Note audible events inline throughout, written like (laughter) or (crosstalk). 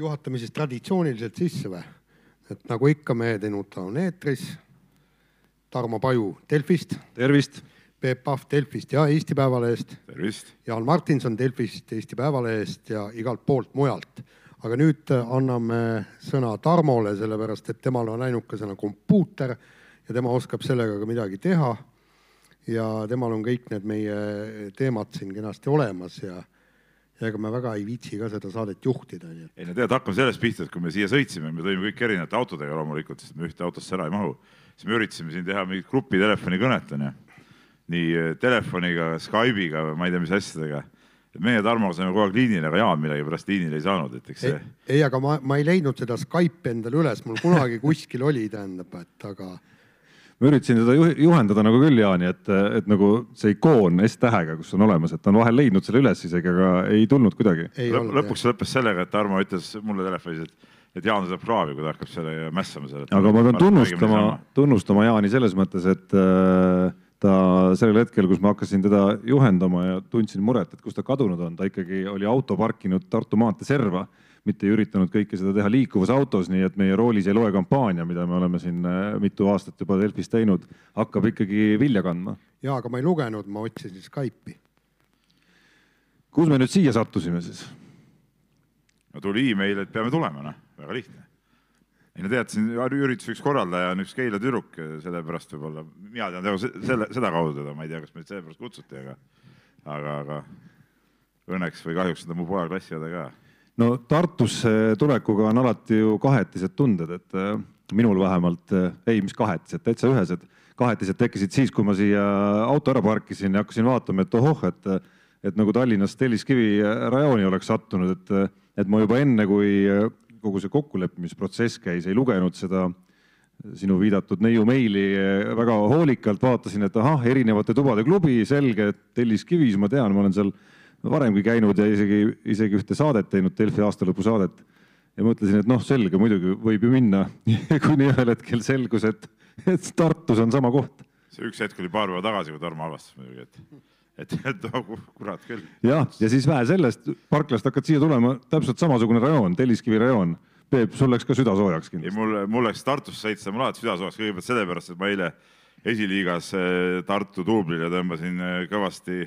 juhatame siis traditsiooniliselt sisse või? et nagu ikka, Mehe Tenuta on eetris. Tarmo Paju Delfist. tervist. Peep Pahv Delfist ja Eesti Päevalehest. Jaan Martinson Delfist, Eesti Päevalehest ja igalt poolt mujalt. aga nüüd anname sõna Tarmole, sellepärast et temal on ainukesena kompuuter ja tema oskab sellega ka midagi teha. ja temal on kõik need meie teemad siin kenasti olemas ja ja ega me väga ei viitsi ka seda saadet juhtida, ei no tead, hakkame sellest pihta, et kui me siia sõitsime, me tõime kõik erinevate autodega loomulikult, sest me ühte autosse ära ei mahu, siis me üritasime siin teha mingit grupi telefonikõnet onju. nii eh, telefoniga, Skype'iga või ma ei tea, mis asjadega. et meie Tarmoga saime kogu aeg liinile, aga Jaan millegipärast liinile ei saanud, et eks see. ei, aga ma, ma ei leidnud seda Skype'i endale üles, mul kunagi kuskil oli, tähendab, et aga ma üritasin teda juhendada nagu küll, Jaani, et, et nagu see ikoon S-tähega, kus on olemas, et ta on vahel leidnud selle üles isegi, aga ei tulnud kuidagi. Lõp, lõpuks see lõppes sellega, et Tarmo ütles mulle telefonis, et, et Jaan saab kraavi, kui ta hakkab selle mässama seal. aga ma pean tunnustama, tunnustama Jaani selles mõttes, et äh, ta sellel hetkel, kus ma hakkasin teda juhendama ja tundsin muret, et kus ta kadunud on, ta ikkagi oli auto parkinud Tartu maantee serva mitte ei üritanud kõike seda teha liikuvas autos, nii et meie roolis ei loe kampaania, mida me oleme siin äh, mitu aastat juba Delfis teinud, hakkab ikkagi vilja kandma. ja, aga ma ei lugenud, ma otsisin Skype'i. kus me nüüd siia sattusime siis? no tuli email, et peame tulema, noh, väga lihtne. ei no tead, siin ürituse üks korraldaja on üks Keila tüdruk, sellepärast võib-olla, mina tean teda selle, sedakaudu teda, ma ei tea, kas meid sellepärast kutsuti, aga, aga, aga õnneks või kahjuks on ta mu poja klassiõde ka no Tartusse tulekuga on alati ju kahetised tunded, et äh, minul vähemalt, äh, ei, mis kahetised, täitsa ühesed. kahetised tekkisid siis, kui ma siia auto ära parkisin ja hakkasin vaatama, et ohoh, et, et nagu Tallinnas Telliskivi rajooni oleks sattunud, et, et ma juba enne, kui kogu see kokkuleppimisprotsess käis, ei lugenud seda sinu viidatud neiu meili väga hoolikalt, vaatasin, et ahah, erinevate tubade klubi, selge, Telliskivis ma tean, ma olen seal varemgi käinud ja isegi, isegi ühte saadet teinud, Delfi aastalõpusaadet. ja mõtlesin, et noh, selge, muidugi võib ju minna (laughs) kuni ühel hetkel selgus, et, et Tartus on sama koht. see üks hetk oli paar päeva tagasi, kui Tarmo avastas muidugi, et, et, et oh, kurat küll. jah, ja siis vähe sellest, parklast hakkad siia tulema, täpselt samasugune rajoon, Telliskivi rajoon. Peep, sul läks ka süda soojaks kindlasti. mul, mul läks Tartusse sõitsa, mul alati süda soojaks kõigepealt sellepärast, et ma eile esiliigas eh, Tartu duublile tõmbasin eh, kõvasti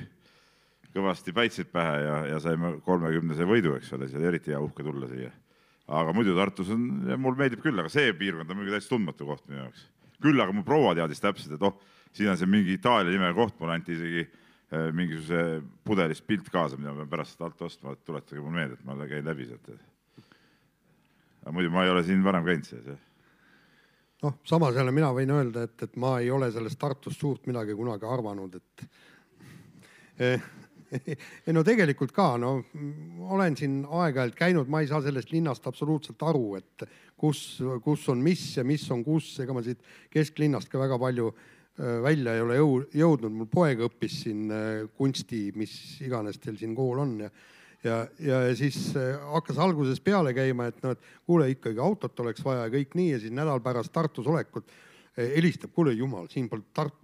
kõvasti päitseid pähe ja, ja saime kolmekümnese võidu, eks ole, seal eriti hea uhke tulla siia. aga muidu Tartus on, mulle meeldib küll, aga see piirkond on muidugi täitsa tundmatu koht minu jaoks. küll aga mu proua teadis täpselt, et oh, siin on see mingi Itaalia nimega koht, mulle anti isegi äh, mingisuguse pudelist pilt kaasa, mida ma pean pärast alt ostma, et tuletage mulle meelde, et ma käin läbi sealt. aga muidu ma ei ole siin varem käinud sees, jah noh, samas jälle mina võin öelda, et, et ma ei ole sellest Tartust suurt midagi kunagi arvanud, et eh, (laughs) ei no tegelikult ka, no olen siin aeg-ajalt käinud, ma ei saa sellest linnast absoluutselt aru, et kus, kus on mis ja mis on kus, ega ma siit kesklinnast ka väga palju äh, välja ei ole jõu, jõudnud, mul poeg õppis siin äh, kunsti, mis iganes teil siin kool on ja ja, ja siis äh, hakkas alguses peale käima, et noh, et kuule ikkagi autot oleks vaja ja kõik nii ja siis nädal pärast Tartus olekut helistab, kuule jumal, siin pole Tart-,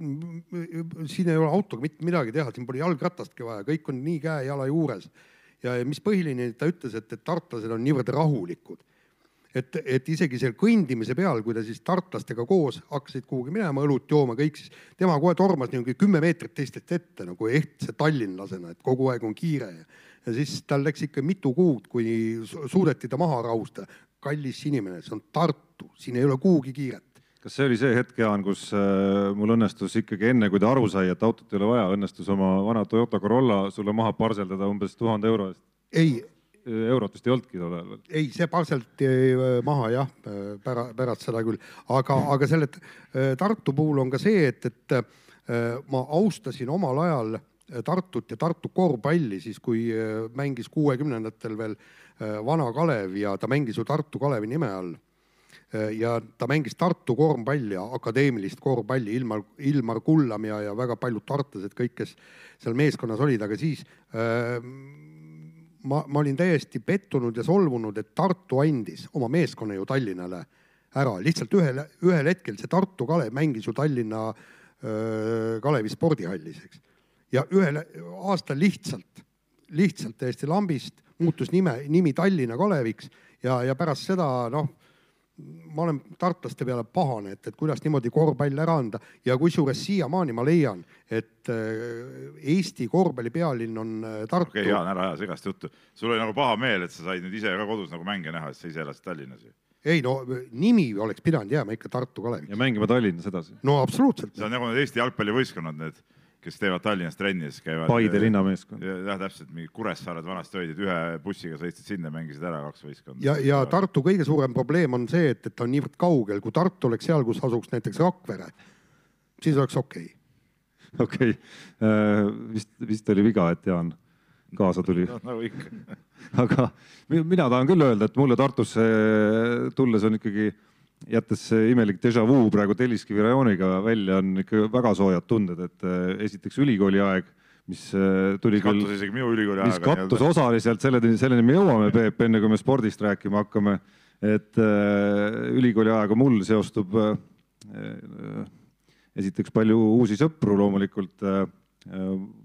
siin ei ole autoga mitte midagi teha, siin pole jalgratastki vaja, kõik on nii käe-jala juures. ja mis põhiline, ta ütles, et, et tartlased on niivõrd rahulikud. et, et isegi seal kõndimise peal, kui ta siis tartlastega koos hakkasid kuhugi minema õlut jooma, kõik siis tema kohe tormas niisugune kümme meetrit teistest ette nagu ehtse tallinlasena, et kogu aeg on kiire ja siis tal läks ikka mitu kuud, kuni suudeti ta maha rahustada. kallis inimene, see on Tartu, siin ei ole kuhugi kiiret kas see oli see hetk, Jaan, kus äh, mul õnnestus ikkagi enne, kui ta aru sai, et autot ei ole vaja, õnnestus oma vana Toyota Corolla sulle maha parseldada umbes tuhande euro eest? ei. eurot vist ei olnudki tol ajal veel? ei, see parseldati äh, maha jah, pära-, pärast seda küll, aga, aga selle äh, Tartu puhul on ka see, et, et ma austasin omal ajal Tartut ja Tartu korvpalli siis, kui mängis kuuekümnendatel veel Vana Kalev ja ta mängis ju Tartu Kalevi nime all Äh, ja ta mängis Tartu korvpalli akadeemilist korvpalli, Ilmar, Ilmar Kullam ja, ja väga paljud tartlased, kõik, kes seal meeskonnas olid, aga siis äh, ma, ma olin täiesti pettunud ja solvunud, et Tartu andis oma meeskonna ju Tallinnale ära, lihtsalt ühel, ühel hetkel see Tartu Kalev mängis ju Tallinna äh, Kalevi spordihallis, eks. ja ühel aastal lihtsalt, lihtsalt täiesti lambist muutus nime, nimi Tallinna Kaleviks ja, ja pärast seda noh, ma olen tartlaste peale pahane, et, et kuidas niimoodi korvpall ära anda ja kusjuures siiamaani ma leian, et äh, Eesti korvpalli pealinn on äh, Tartu. okei okay,, Jaan, ära aja segast juttu. sul oli nagu paha meel, et sa said nüüd ise ka kodus nagu mänge näha, sest sa ise elasid Tallinnas ju. ei no nimi oleks pidanud jääma ikka Tartu Kaleviks. ja mängima Tallinnas edasi. no absoluutselt. see on nagu need Eesti jalgpallivõistkonnad, need kes teevad Tallinnas trenni, siis käivad. Paide linnameeskond. jah, täpselt, mingi Kuressaared vanasti olid, et ühe bussiga sõitsid sinna, mängisid ära kaks võistkonda. ja, ja Tartu kõige suurem probleem on see, et, et ta on niivõrd kaugel, kui Tartu oleks seal, kus asuks näiteks Rakvere, siis oleks okei okay.. okei okay., vist, vist oli viga, et Jaan kaasa tuli (laughs) no,. nagu ikka aga mina tahan küll öelda, et mulle Tartusse tulles on ikkagi jättes see imelik déjà vu praegu Telliskivi rajooniga välja, on ikka väga soojad tunded, et äh, esiteks ülikooli aeg, mis äh, tuli mis küll, kattus isegi minu ülikooli mis kattus osaliselt selleni, selleni me jõuame, Peep, enne kui me spordist rääkima hakkame. et äh, ülikooli ajaga mul seostub esiteks palju uusi sõpru loomulikult.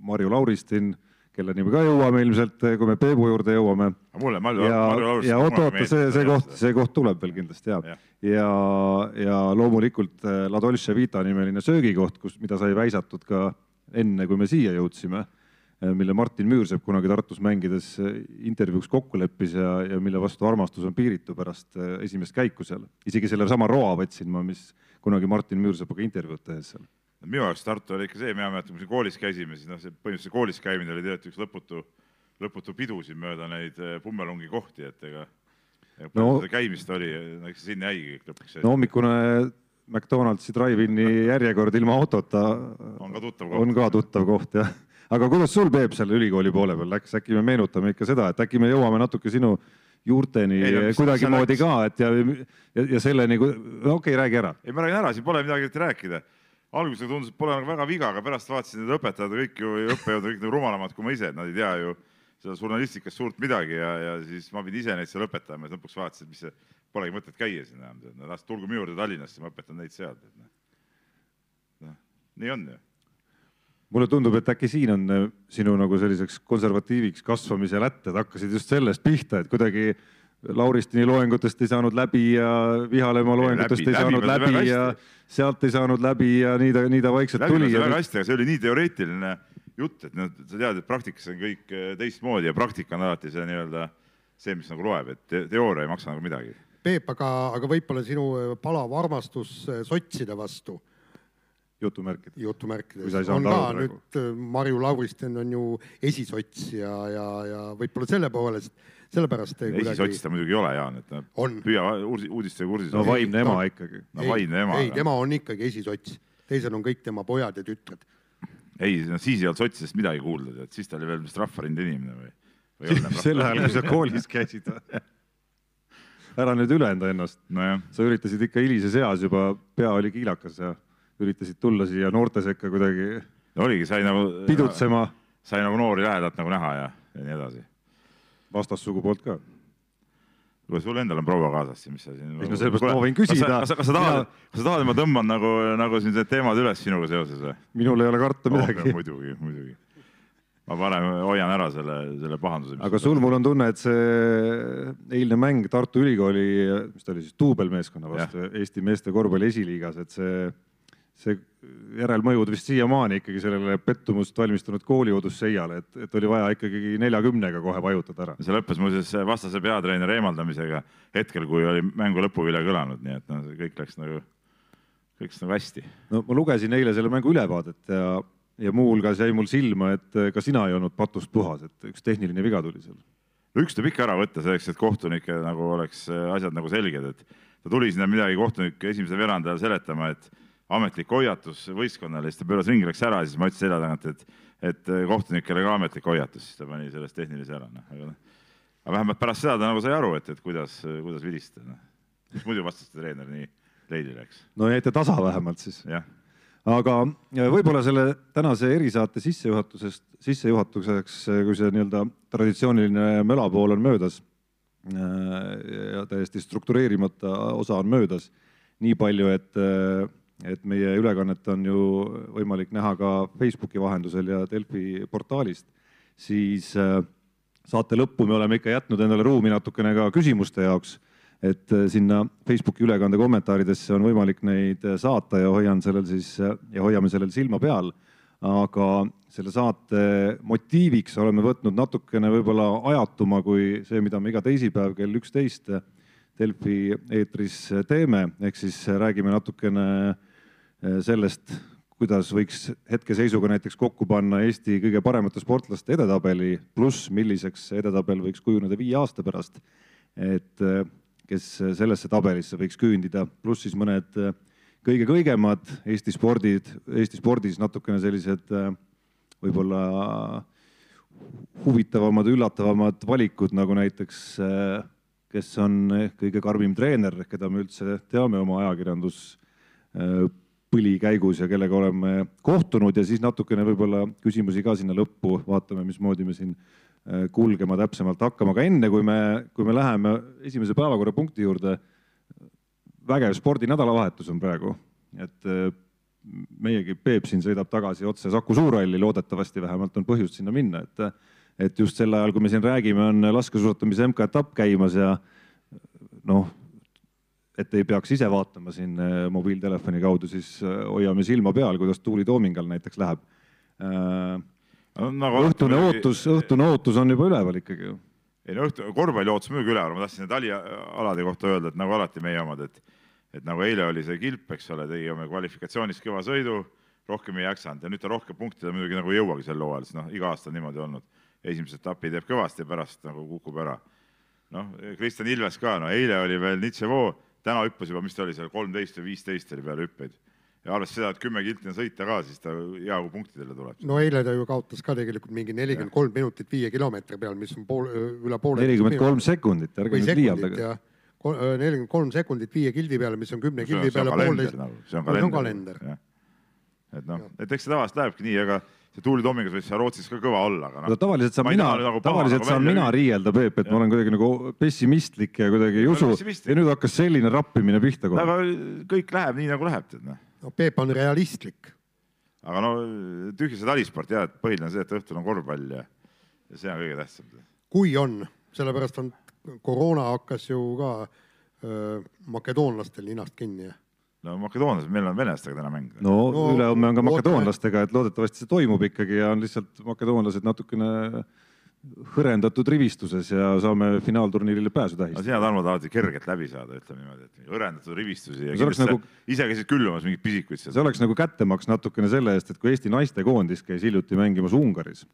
Marju Lauristin kelleni me ka jõuame ilmselt, kui me Peebu juurde jõuame. mulle, Marju, ja, ja oota-oota, see, see koht, see koht tuleb veel kindlasti ja, ja, ja, ja loomulikult äh, La Dolce Vita nimeline söögikoht, kus, mida sai väisatud ka enne, kui me siia jõudsime, äh, mille Martin Müürsepp kunagi Tartus mängides äh, intervjuuks kokku leppis ja, ja mille vastu armastus on piiritu pärast esimest käiku seal. isegi sellesama roa võtsin ma, mis kunagi Martin Müürsepaga intervjuud tehes seal minu jaoks Tartu oli ikka see, mina mäletan, kui me siin koolis käisime, siis noh, see põhimõtteliselt koolis käimine oli tegelikult üks lõputu, lõputu pidu siin mööda neid eh, pummelungi kohti, et ega, no, käimist oli, eks sinna jäigi kõik lõpuks. no hommikune McDonaldsi drive-in'i järjekord ilma autota on ka tuttav koht. on ka tuttav koht jah. aga kuidas sul, Peep, selle ülikooli poole peal läks, äkki me meenutame ikka seda, et äkki me jõuame natuke sinu juurteni kuidagimoodi ka, et ja, ja, ja selleni, okei okay,, räägi ära. ei, ma räägin ära, siin pole midagi rääkida alguses tundus, et pole nagu väga viga, aga pärast vaatasin, need õpetajad kõik ju, õppejõud kõik nagu rumalamad kui ma ise, et nad ei tea ju seda žurnalistikast suurt midagi ja, ja siis ma pidin ise neid seal õpetama ja lõpuks vaatasin, et mis see, polegi mõtet käia siin enam, no las tulge minu juurde Tallinnasse, ma õpetan neid seal. noh, noh nii on ju mulle tundub, et äkki siin on äh, sinu nagu selliseks konservatiiviks kasvamise lätted hakkasid just sellest pihta, et kuidagi Lauristini loengutest ei saanud läbi ja Vihalemaa loengutest läbi, ei saanud läbi, läbi ja sealt ei saanud läbi ja nii ta, nii ta vaikselt läbi tuli. väga hästi, aga see oli nii teoreetiline jutt, et noh, sa tead, et praktikas on kõik eh, teistmoodi ja praktika on alati see nii-öelda see, mis nagu loeb, et te teooria ei maksa nagu midagi. Peep, aga, aga võib-olla sinu eh, palav armastus eh, sotside vastu jutumärkides. jutumärkides on ka praegu. nüüd Marju Lauristin on ju esisots ja, ja, ja võib-olla selle poolest sellepärast ei kuidagi. esisots ta muidugi ei ole, Jaan, et on. püüa uudistega kursis no vaimne ema no, ikkagi. no vaimne ema. ei, tema on ikkagi esisots, teised on kõik tema pojad ja tütred. ei, no siis ei olnud sotsidest midagi kuulda, et siis ta oli veel vist rahvarinde inimene või, või? sel ajal, kui sa koolis käisid ära nüüd ülenda ennast no. sa üritasid ikka hilises eas juba, pea oli kiilakas ja üritasid tulla siia noorte sekka kuidagi. no oligi, sai nagu. pidutsema. sai nagu noori lähedalt nagu näha ja, ja nii edasi vastassugu poolt ka. kuule, sul endal on proua kaasas siin, mis sa siin. ei no sellepärast ma võin küsida. kas, kas sa tahad, kas sa tahad, et ma tõmban nagu, nagu siin need teemad üles sinuga seoses või? minul ei ole karta midagi oh,. muidugi, muidugi. ma parem hoian ära selle, selle pahanduse. aga sul, mul on tunne, et see eilne mäng Tartu Ülikooli, mis ta oli siis, duubelmeeskonna vastu. Eesti meeste korvpalli esiliigas, et see see järelmõjud vist siiamaani ikkagi sellele pettumust valmistunud kooli Odusseiale, et, et oli vaja ikkagi neljakümnega kohe vajutada ära. see lõppes muuseas vastase peatreeneri eemaldamisega hetkel, kui oli mängu lõpuvile kõlanud, nii et noh, kõik läks nagu, kõik läks nagu hästi. no ma lugesin eile selle mängu ülevaadet ja, ja muuhulgas jäi mul silma, et ka sina ei olnud patust puhas, et üks tehniline viga tuli seal. üks tuleb ikka ära võtta selleks, et kohtunike nagu oleks asjad nagu selged, et ta tuli sinna midagi kohtunik esimesel veerandajal seletama, et ametlik hoiatus võistkonnale, siis ta pööras ringi, läks ära, siis ma ütlesin selja tagant, et, et kohtunikele ka ametlik hoiatus, siis ta pani sellest tehnilise ära, noh, aga noh. aga vähemalt pärast seda ta nagu sai aru, et, et kuidas, kuidas vilistada, noh. mis muidu vastaste treener nii leili läks. no jäite tasa vähemalt siis. aga võib-olla selle tänase erisaate sissejuhatusest, sissejuhatuseks, kui see nii-öelda traditsiooniline mölapool on möödas ja täiesti struktureerimata osa on möödas, nii palju, et et meie ülekannet on ju võimalik näha ka Facebooki vahendusel ja Delfi portaalist, siis äh, saate lõppu me oleme ikka jätnud endale ruumi natukene ka küsimuste jaoks, et äh, sinna Facebooki ülekande kommentaaridesse on võimalik neid äh, saata ja hoian sellel siis ja hoiame sellel silma peal. aga selle saate motiiviks oleme võtnud natukene võib-olla ajatuma kui see, mida me iga teisipäev kell üksteist Delfi eetris teeme, ehk siis räägime natukene sellest, kuidas võiks hetkeseisuga näiteks kokku panna Eesti kõige paremate sportlaste edetabeli, pluss milliseks edetabel võiks kujuneda viie aasta pärast. et kes sellesse tabelisse võiks küündida, pluss siis mõned kõige kõigemad Eesti spordid, Eesti spordis natukene sellised võib-olla huvitavamad, üllatavamad valikud, nagu näiteks kes on kõige karmim treener, keda me üldse teame oma ajakirjandus põli käigus ja kellega oleme kohtunud. Ja siis natukene võib-olla küsimusi ka sinna lõppu, vaatame, mismoodi me siin äh, kulgema täpsemalt hakkama, aga enne kui me, kui me läheme esimese päevakorrapunkti juurde. vägev spordinädalavahetus on praegu, et äh, meiegi Peep siin sõidab tagasi otse Saku Suurhalli, loodetavasti vähemalt on põhjust sinna minna, et et just sel ajal, kui me siin räägime, on laskesuusatamise MK-etapp käimas ja noh et ei peaks ise vaatama siin äh, mobiiltelefoni kaudu, siis äh, hoiame silma peal, kuidas Tuuli Toomingal näiteks läheb. Äh, nagu õhtune ootus, õhtune ootus on juba üleval ikkagi ju. ei no õhtu, korvpalli ootus muidugi üleval, ma tahtsin talialade kohta öelda, et nagu alati meie omad, et et nagu eile oli see kilp, eks ole, tegime kvalifikatsioonis kõva sõidu, rohkem ei jaksanud ja nüüd ta rohkem punktida muidugi nagu ei jõuagi sel hooajal, sest noh, iga aasta on niimoodi olnud. Esimese etapi teeb kõvasti ja pärast nagu kukub ära. noh, Kristjan Ilves ka, no eile oli veel Nitševoo täna hüppas juba, mis ta oli seal, kolmteist või viisteist oli peale hüppeid ja arvestades seda, et kümme kilti on sõita ka, siis ta hea, kui punktidele tuleb. no eile ta ju kaotas ka tegelikult mingi nelikümmend kolm minutit viie kilomeetri peal, mis on pool, üle poole. nelikümmend kolm sekundit, ärge nüüd liialdage. nelikümmend kolm sekundit viie kildi peale, mis on kümne kildi peale poolteist. Nagu, see on kalender, kalender.. et noh, et eks see tavaliselt lähebki nii, aga see Tuuli Tommingas võis seal Rootsis ka kõva olla, aga noh. tavaliselt saan mina, nagu tavaliselt nagu saan mina riielda, Peep, et ja. ma olen kuidagi nagu pessimistlik ja kuidagi ei usu ja nüüd hakkas selline rappimine pihta kohe. aga kõik läheb nii nagu läheb, tead noh. no Peep on realistlik. aga no tühja see talisport jah, et põhiline on see, et õhtul on korvpall ja, ja see on kõige tähtsam. kui on, sellepärast on koroona hakkas ju ka öö, makedoonlastel ninast kinni no makedoonlased, meil on venelastega täna mäng. no, no ülehomme on ka makedoonlastega, et loodetavasti see toimub ikkagi ja on lihtsalt makedoonlased natukene hõrendatud rivistuses ja saame finaalturniirile pääsu tähistada. sina, Tarmo, tahad kergelt läbi saada, ütleme niimoodi, et hõrendatud rivistusi ja nagu, ise käisid külvamas mingeid pisikuid seal. see oleks nagu kättemaks natukene selle eest, et kui Eesti naistekoondis käis hiljuti mängimas Ungaris.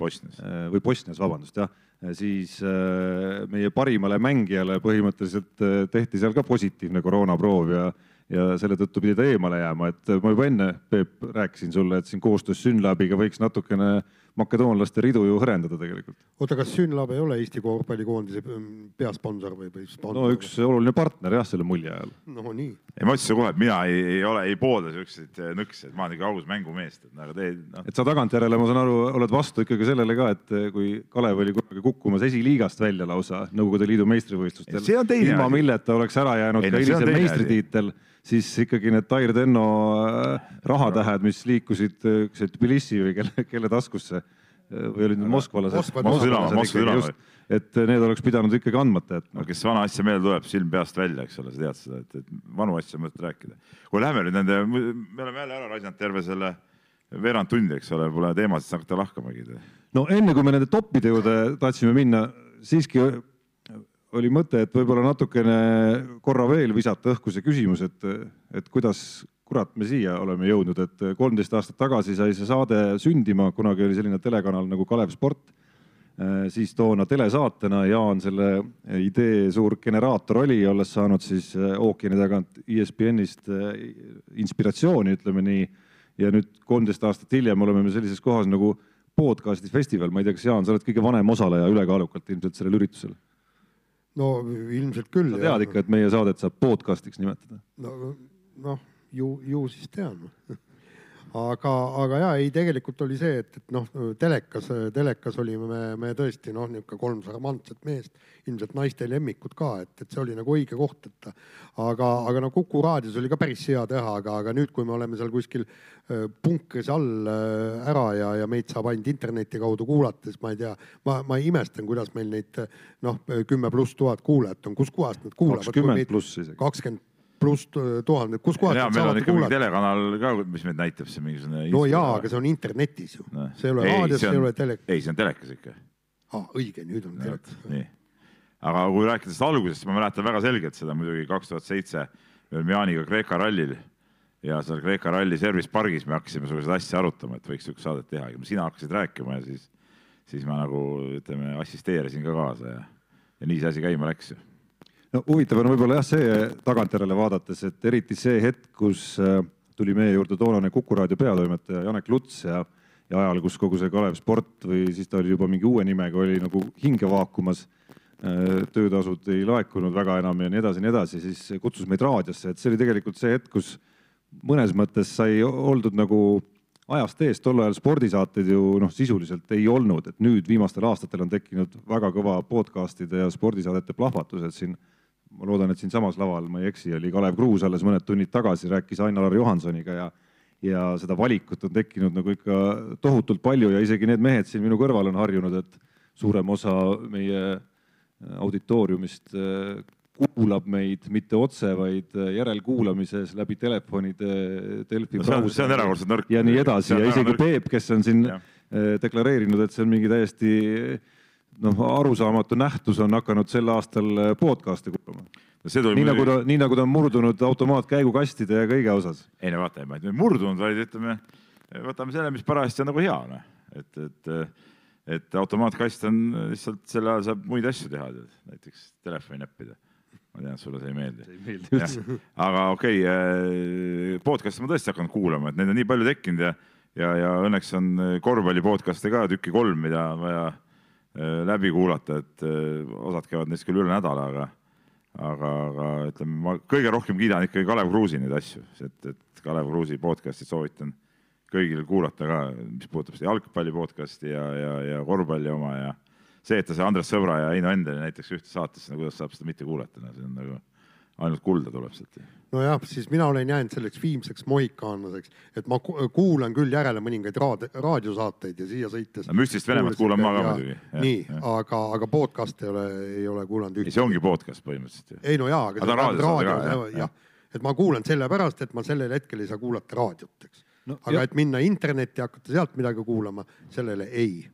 Bosnias. Äh, või Bosnias, vabandust, jah, siis äh, meie parimale mängijale põhimõtteliselt äh, tehti seal ka positiivne koroonaproov ja ja selle tõttu pidi ta eemale jääma, et ma juba enne, Peep, rääkisin sulle, et siin koostöös Synlabiga võiks natukene makedoonlaste ridu ju hõrendada tegelikult. oota, kas Synlab ei ole Eesti korvpallikoondise mm, peasponsor või, või sponsor? no üks oluline partner jah, selle mulje ajal. no nii. ei, ma ütlesin kohe, et mina ei, ei ole, ei poolda siukseid äh, nõkse, et ma olen ikka aus mängumees, et aga te no.. et sa tagantjärele, ma saan aru, oled vastu ikkagi sellele ka, et äh, kui Kalev oli kunagi kukkumas esiliigast välja lausa Nõukogude Liidu meistrivõistlustel, ilma milleta oleks ära jäänud ei, ka hilisem meistritiitel siis ikkagi need Tair Tenno äh, rahatähed, mis liikusid Tbilisi või kelle, kelle taskusse või olid need Moskvalased? Moskva Dünamo. et need oleks pidanud ikkagi andmata jätma. no kes vana asja meelde tuleb, silm peast välja, eks ole, sa tead seda, et, et vanu asju on mõtet rääkida. kui lähme nüüd nende, me oleme jälle ära raisanud terve selle veerand tundi, eks ole, pole teemasid hakata lahkamagi. no enne kui me nende toppide juurde tahtsime minna, siiski oli mõte, et võib-olla natukene korra veel visata õhku see küsimus, et, et kuidas kurat me siia oleme jõudnud, et kolmteist aastat tagasi sai see saade sündima, kunagi oli selline telekanal nagu Kalev Sport. siis toona telesaatena Jaan selle idee suur generaator oli, olles saanud siis ookeani tagant ESPN-ist inspiratsiooni, ütleme nii. ja nüüd kolmteist aastat hiljem oleme me sellises kohas nagu podcast'i festival, ma ei tea, kas Jaan, sa oled kõige vanem osaleja ülekaalukalt ilmselt sellel üritusel no ilmselt küll. sa tead ikka, et meie saadet saab podcast'iks nimetada? no noh, ju, ju siis tean (laughs) aga, aga ja ei, tegelikult oli see, et, et noh, telekas, telekas olime me, me tõesti noh, niisugune kolm charmantset meest, ilmselt naiste lemmikud ka, et, et see oli nagu õige koht, et aga, aga no Kuku raadios oli ka päris hea teha, aga, aga nüüd, kui me oleme seal kuskil punkris all ära ja, ja meid saab ainult interneti kaudu kuulata, siis ma ei tea, ma, ma imestan, kuidas meil neid noh, kümme pluss tuhat kuulajat on, kuskohast nad kuulavad. kakskümmend pluss isegi. kakskümmend pluss tuhanded, kus kohas ja meil on ikka mingi telekanal ka, mis meid näitab siin mingisugune. no jaa, aga see on internetis ju no.. see ei ole raadios, see ei ole telekas. ei, see on telekas ikka. aa, õige, nüüd on telekas. nii, aga kui rääkida sellest algusest, ma mäletan väga selgelt seda muidugi kaks tuhat seitse, me olime Jaaniga Kreeka rallil ja seal Kreeka ralli service pargis me hakkasime selliseid asju arutama, et võiks niisugust saadet teha, sina hakkasid rääkima ja siis, siis ma nagu ütleme, assisteerisin ka kaasa ja, ja nii see asi käima läks ju no huvitav on võib-olla jah see tagantjärele vaadates, et eriti see hetk, kus äh, tuli meie juurde toonane Kuku raadio peatoimetaja Janek Luts ja, ja ajal, kus kogu see Kalev Sport või siis ta oli juba mingi uue nimega, oli nagu hinge vaakumas. Äh, töötasud ei laekunud väga enam ja nii edasi ja nii edasi, siis kutsus meid raadiosse, et see oli tegelikult see hetk, kus mõnes mõttes sai oldud nagu ajast ees, tol ajal spordisaateid ju noh, sisuliselt ei olnud, et nüüd viimastel aastatel on tekkinud väga kõva podcast'ide ja spordisaadete plahvatus, et siin ma loodan, et siinsamas laval, ma ei eksi, oli Kalev Kruus alles mõned tunnid tagasi, rääkis Ain-Alar Johansoniga ja ja seda valikut on tekkinud nagu ikka tohutult palju ja isegi need mehed siin minu kõrval on harjunud, et suurem osa meie auditooriumist eh, kuulab meid mitte otse, vaid järelkuulamises läbi telefonide, Delfi no,. see on erakordselt nõrk. ja nii edasi ja isegi Peep, kes on siin ja. Deklareerinud, et see on mingi täiesti noh, arusaamatu nähtus on hakanud sel aastal äh, podcast'e kuulama. nii nagu ta, nii nagu ta on murdunud automaatkäigukastide ja kõige osas. ei no vaata, ma ei murdunud, vaid ütleme, võtame selle, mis parajasti on nagu hea, noh, et, et, et automaatkast on lihtsalt selle ajal saab muid asju teha, näiteks telefoni näppida ma tean, sulle see ei meeldi. ei meeldi üldse. aga okei okay,, äh, podcast'e ma tõesti hakanud kuulama, et neid on nii palju tekkinud ja, ja, ja õnneks on korvpalli podcast'e ka tükki kolm, mida on vaja läbi kuulata, et äh, osad käivad neist küll üle nädala, aga, aga, aga ütleme, ma kõige rohkem kiidan ikkagi Kalev Kruusi neid asju, et, et Kalev Kruusi podcast'i soovitan kõigil kuulata ka, mis puudutab seda jalgpalli podcast'i ja, ja, ja korvpalli oma ja see, et ta see Andres Sõbra ja Heino Endeli näiteks ühte saatesse, no kuidas saab seda mitte kuulata, no see on nagu ainult kulda tuleb sealt. nojah, siis mina olen jäänud selleks viimseks mohikaanlaseks, et ma kuulan küll järele mõningaid raad, raadiosaateid ja siia sõites no,. müstilist Venemaad kuulan ma ka muidugi. nii, aga, aga podcast ei ole, ei ole kuulanud ühtegi. see ongi podcast põhimõtteliselt. ei no jaa, aga, aga raadio, raadio, jah, et ma kuulan sellepärast, et ma sellel hetkel ei saa kuulata raadiot, eks no,. aga jah. et minna internetti ja hakata sealt midagi kuulama, sellele ei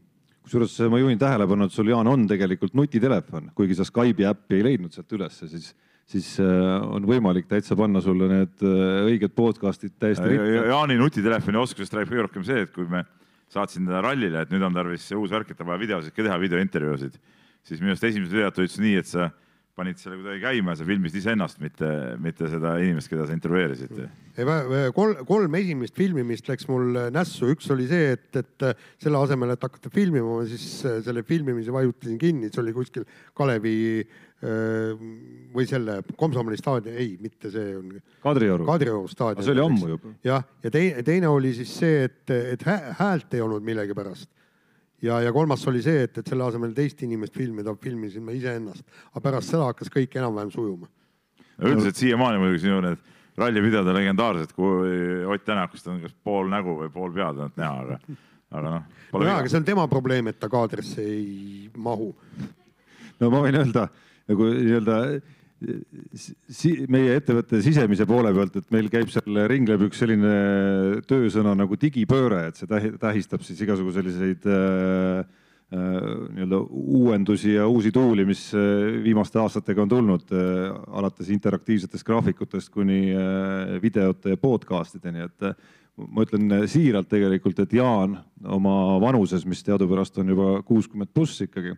kusjuures ma juhin tähelepanu, et sul, Jaan, on tegelikult nutitelefon, kuigi sa Skype'i äppi ei leidnud sealt ülesse, siis siis äh, on võimalik täitsa panna sulle need äh, õiged podcast'id täiesti ritta ja,. Jaani nutitelefoni oskusest räägib kõige rohkem see, et kui me saatsin teda rallile, et nüüd on tarvis uus värk, et on vaja videosid ka teha, videointervjuusid, siis minu arust esimesed videod tulid nii, et sa panid selle kuidagi käima ja sa filmisid iseennast, mitte, mitte seda inimest, keda sa intervjueerisid. kolm, kolm esimest filmimist läks mul nässu, üks oli see, et, et selle asemel, et hakata filmima, ma siis selle filmimise vajutasin kinni, see oli kuskil Kalevi või selle Komsomoli staadion, ei, mitte see on. Kadrioru. Kadrioru staadion. see oli ammu juba. jah, ja teine, teine oli siis see, et, et häält ei olnud millegipärast. ja, ja kolmas oli see, et, et selle asemel teist inimest filmida, filmisin ma iseennast, aga pärast seda hakkas kõik enam-vähem sujuma. üldiselt siiamaani muidugi sinu need rallipideod on legendaarsed, kui Ott Tänakust on kas pool nägu või pool pead ainult näha, aga, aga noh. nojah, aga see on tema probleem, et ta kaadrisse ei mahu. no ma võin öelda nagu nii-öelda si meie ettevõtte sisemise poole pealt, et meil käib seal, ringleb üks selline töösõna nagu digipööre, et see tähistab siis igasugu selliseid äh, äh, nii-öelda uuendusi ja uusi tuuli, mis äh, viimaste aastatega on tulnud äh,, alates interaktiivsetest graafikutest kuni videote ja podcast ideni, et ma ütlen siiralt tegelikult, et Jaan oma vanuses, mis teadupärast on juba kuuskümmend pluss ikkagi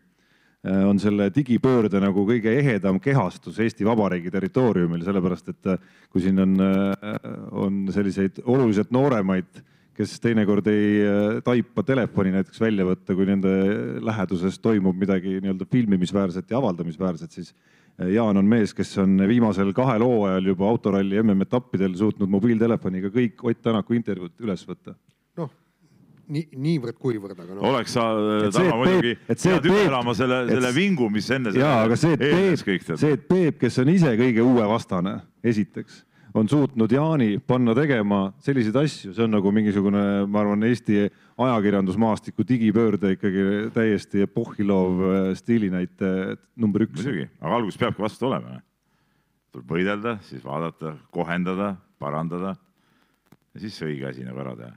on selle digipöörde nagu kõige ehedam kehastus Eesti Vabariigi territooriumil, sellepärast et äh, kui siin on, äh, on selliseid oluliselt nooremaid, kes teinekord ei taipa telefoni näiteks välja võtta, kui nende läheduses toimub midagi nii-öelda filmimisväärset ja avaldamisväärset, siis Jaan on mees, kes on viimasel kahel hooajal juba autoralli MM-etappidel suutnud mobiiltelefoniga kõik Ott Tänaku intervjuud üles võtta. noh, nii, niivõrd-kuivõrd, aga noh. oleks sa Et täna et muidugi et et pead üle elama selle, et selle s- vingu, mis enne jaa, aga see, et Peep, see, et Peep, kes on ise kõige uue vastane, esiteks, on suutnud Jaani panna tegema selliseid asju, see on nagu mingisugune, ma arvan, Eesti ajakirjandusmaastiku digipöörde ikkagi täiesti epohhi loov äh, stiilinäite number üks. muidugi, aga alguses peabki vastu olema. tuleb võidelda, siis vaadata, kohendada, parandada ja siis see õige asi nagu ära teha.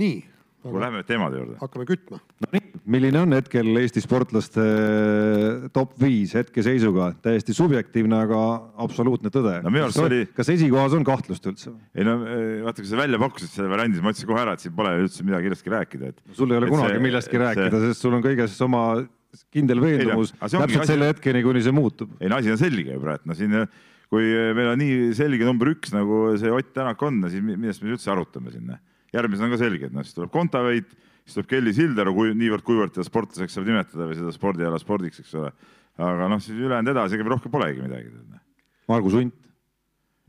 nii, kuule, lähme teemade juurde. hakkame kütma. milline on hetkel Eesti sportlaste top viis hetkeseisuga, täiesti subjektiivne, aga absoluutne tõde No see oli- kas esikohas on kahtlust üldse? ei no vaata, kui sa välja pakkusid selle variandi, siis ma ütlesin kohe ära, et siin pole üldse midagi millestki rääkida, et. sul ei ole kunagi see- millestki et rääkida, see- sest sul on kõiges oma kindel veendumus see ongi täpselt asi- selle hetkeni, kuni see muutub. ei no asi on selge ju praegu, no siin, kui meil on nii selge number üks nagu see Ott Tänak on, siis mi- millest me üldse arutame siin. Järgmised on ka selged, noh siis tuleb Kontaveit, siis tuleb Kelly Sildaru, kui niivõrd-kuivõrd teda sportlaseks saab nimetada või seda spordiala spordiks, eks ole. aga noh, siis ülejäänud edasi, ega rohkem polegi midagi. Margus Unt,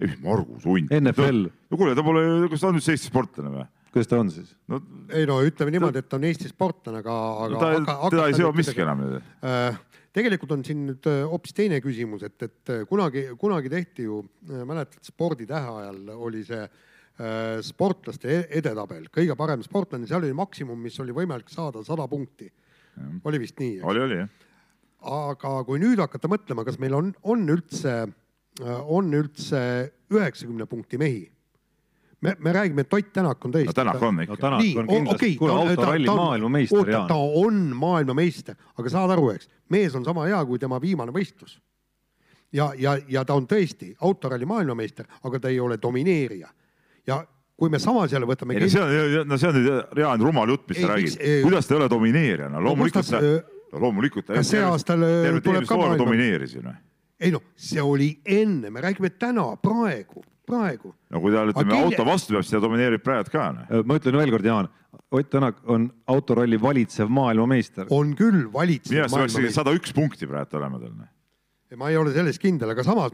ei, Margus Unt. NFL, no kuule, ta pole, kas ta on üldse Eesti sportlane või? kuidas ta on siis? no, ei no ütleme niimoodi, et ta on Eesti sportlane, aga, aga no teda ei seo miski enam. Äh, tegelikult on siin nüüd äh, hoopis teine küsimus, et, et äh, kunagi, kunagi tehti ju, mäletad, sporditähe ajal oli see äh, sportlaste e- edetabel, kõige parem sportlane, seal oli maksimum, mis oli võimalik saada sada punkti. oli vist nii? oli, oli jah. aga kui nüüd hakata mõtlema, kas meil on, on üldse, on üldse üheksakümne punkti mehi? me, me räägime, et Ott Tänak on tõesti. no Tänak on no ikka. Tänak on kindlasti, kuule autoralli maailmameister, ta Jaan. on maailmameister, aga saad aru, eks, mees on sama hea kui tema viimane võistlus. ja, ja, ja ta on tõesti autoralli maailmameister, aga ta ei ole domineerija. Ja kui me samas jälle võtame. no see on, no see on nüüd reaalne rumal jutt, mis Ei, sa räägid kuidas ta ei ole domineerija, no loomulikult ta ta-, loomulikult ta. kas see aastal, äh, tuleb ka maailma- domineeris ju noh. ei noh, see oli enne, me räägime täna, praegu, praegu. no kui tal ütleme kelle- auto vastu peab, siis ta domineerib praegu ka noh. ma ütlen veel kord, Jaan, Ott Tänak on autoralli valitsev maailmameister. on küll valitsev minu arust peaks maailmameister. sada üks punkti praegu olema tal noh. Ma ei ole selles kindel, aga samas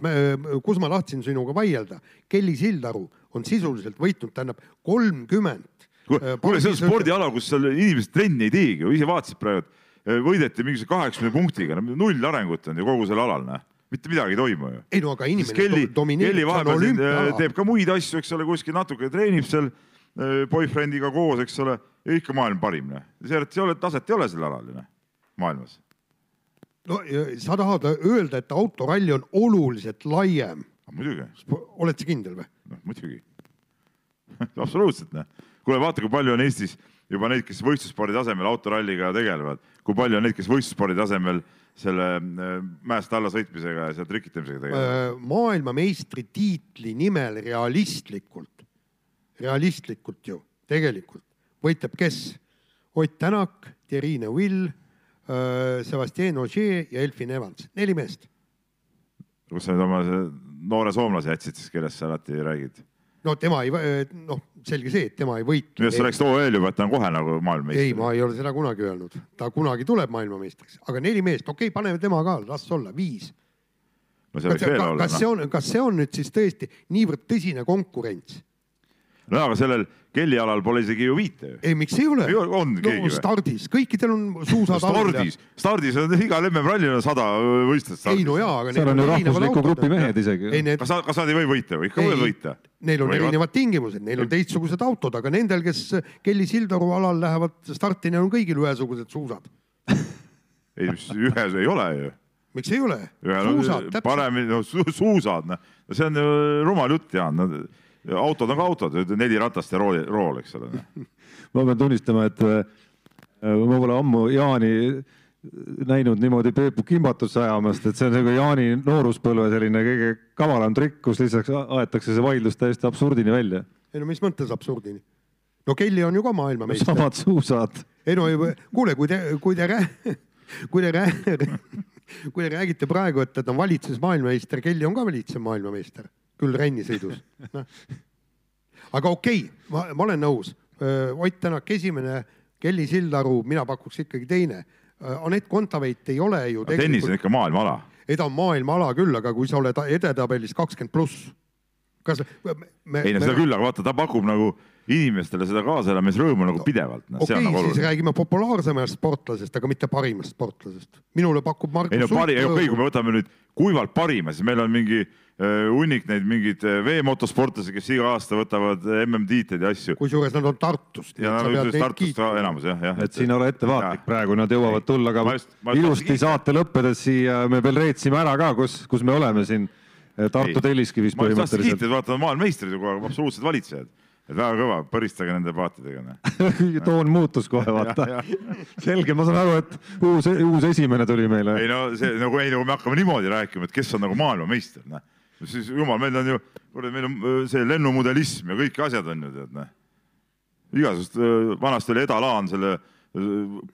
kus ma tahtsin sinuga vaielda, Kelly Sildaru on sisuliselt võitnud, tähendab kolmkümmend. äh, kuule, see on spordiala, kus seal inimesed trenni ei teegi ise vaatasid praegu, et võideti mingisuguse kaheksakümne punktiga, null arengut on ju kogu sel alal noh, mitte midagi ei toimu ju. ei no aga inimene Kelly, do- domineerib, see on äh, olümpiaala. teeb ka muid asju, eks ole, kuskil natuke treenib seal äh, boyfriendiga koos, eks ole, ikka maailma parim noh. sealt ei ole, taset ei ole sel alal ju noh, maailmas. No sa tahad öelda, et autoralli on oluliselt laiem. muidugi, oled sa kindel või? noh muidugi. (laughs) absoluutselt noh. kuule, vaata, kui palju on Eestis juba neid, kes võistlusspordi tasemel autoralliga tegelevad, kui palju on neid, kes võistlusspordi tasemel selle äh, mäest alla sõitmisega ja seal trikitamisega tegelevad. maailmameistritiitli nimel realistlikult, realistlikult ju tegelikult võitleb kes? Ott Tänak, Thierry Neuville, Sebastian Ogier ja Elfin Evans, neli meest. kus sa nüüd oma see noore soomlase jätsid siis, kellest sa alati räägid? no tema ei, noh, selge see, et tema ei võitle millest sa. rääkisid OL juba, et ta on kohe nagu maailmameister? ei, ma ei ole seda kunagi öelnud, ta kunagi tuleb maailmameistriks, aga neli meest, okei okay,, paneme tema ka, las olla, viis. no see kas, võiks veel olla kas see noh. on, kas see on nüüd siis tõesti niivõrd tõsine konkurents? No aga sellel Kelly alal pole isegi ju viite ju. ei, miks ei ole on keegi no, või? stardis, kõikidel on suusad ja- stardis, stardis on igal MM-rallil on sada võistlust. ei no jaa, aga seal on ju rahvusliku grupi mehed isegi. ei, need, kas, kas nad ei või võita või? ikka võivad võita. neil on Võivad. erinevad tingimused, neil on teistsugused autod, aga nendel, kes Kelly Sildaru alal lähevad starti, neil on kõigil ühesugused suusad. ei, ühes ei ole ju. miks ei ole? suusad, täpselt. paremini no, su, suusad, noh, see on ju rumal jutt, Jaan no,. Autod on ka autod, neli ratast ja rool, rool, eks ole. noh. (laughs) ma pean tunnistama, et äh, ma pole ammu Jaani näinud niimoodi Peepu kimbatusse ajamast, et see on nagu Jaani nooruspõlve selline kõige kavalam trikk, kus lihtsalt aetakse see vaidlus täiesti absurdini välja. ei no mis mõttes absurdini? no Kelly on ju ka maailmameister. samad suusad. ei no kuule, kui te, kui te rää-, kui te rää-, kui te räägite praegu, et ta on valitses maailmameister, Kelly on ka valitsev maailmameister, küll rennisõidus no.. aga okei okay,, ma, ma olen nõus. Ott Tänak esimene, Kelly Sildaru, mina pakuks ikkagi teine. Anett Kontaveit ei ole ju tennis on ikka maailmaala ei ta on maailmaala küll, aga kui sa oled edetabelis kakskümmend pluss, kas me, ei no seda me... küll, aga vaata, ta pakub nagu inimestele seda kaasaelamisrõõmu nagu pidevalt no,. okei okay,, nagu siis räägime populaarsemast sportlasest, aga mitte parimast sportlasest. minule pakub Markus ei no pari, okei okay,, kui me võtame nüüd kuivalt parima, siis meil on mingi hunnik neid mingeid äh, veemotosportlasi, kes iga aasta võtavad äh, MM-tiitleid ja asju. kusjuures nad on Tartust. ja nad on Tartust ka enamus jah, jah. et siin ole ettevaatlik praegu, nad jõuavad tulla ka just, ilusti saate lõppedes siia, me veel reetsime ära ka, kus, kus me oleme siin Tartu Telliskivis põhimõtteliselt. ma just tahtsin kiita, et vaata maailmameistrid ju kogu aeg, absoluutsed valitsejad et väga kõva, põristage nende paatidega noh. (laughs) toon muutus kohe, vaata. selge, ma saan aru, et uus, uus esimene tuli meile. ei no see nagu, ei kui me hakkame niimoodi rääkima, et kes on nagu maailmameister, noh. Siis jumal, meil on ju, kurat, meil on äh, see lennumudelism ja kõik asjad on ju tead noh. igasugust, äh, vanasti oli Eda Laan selle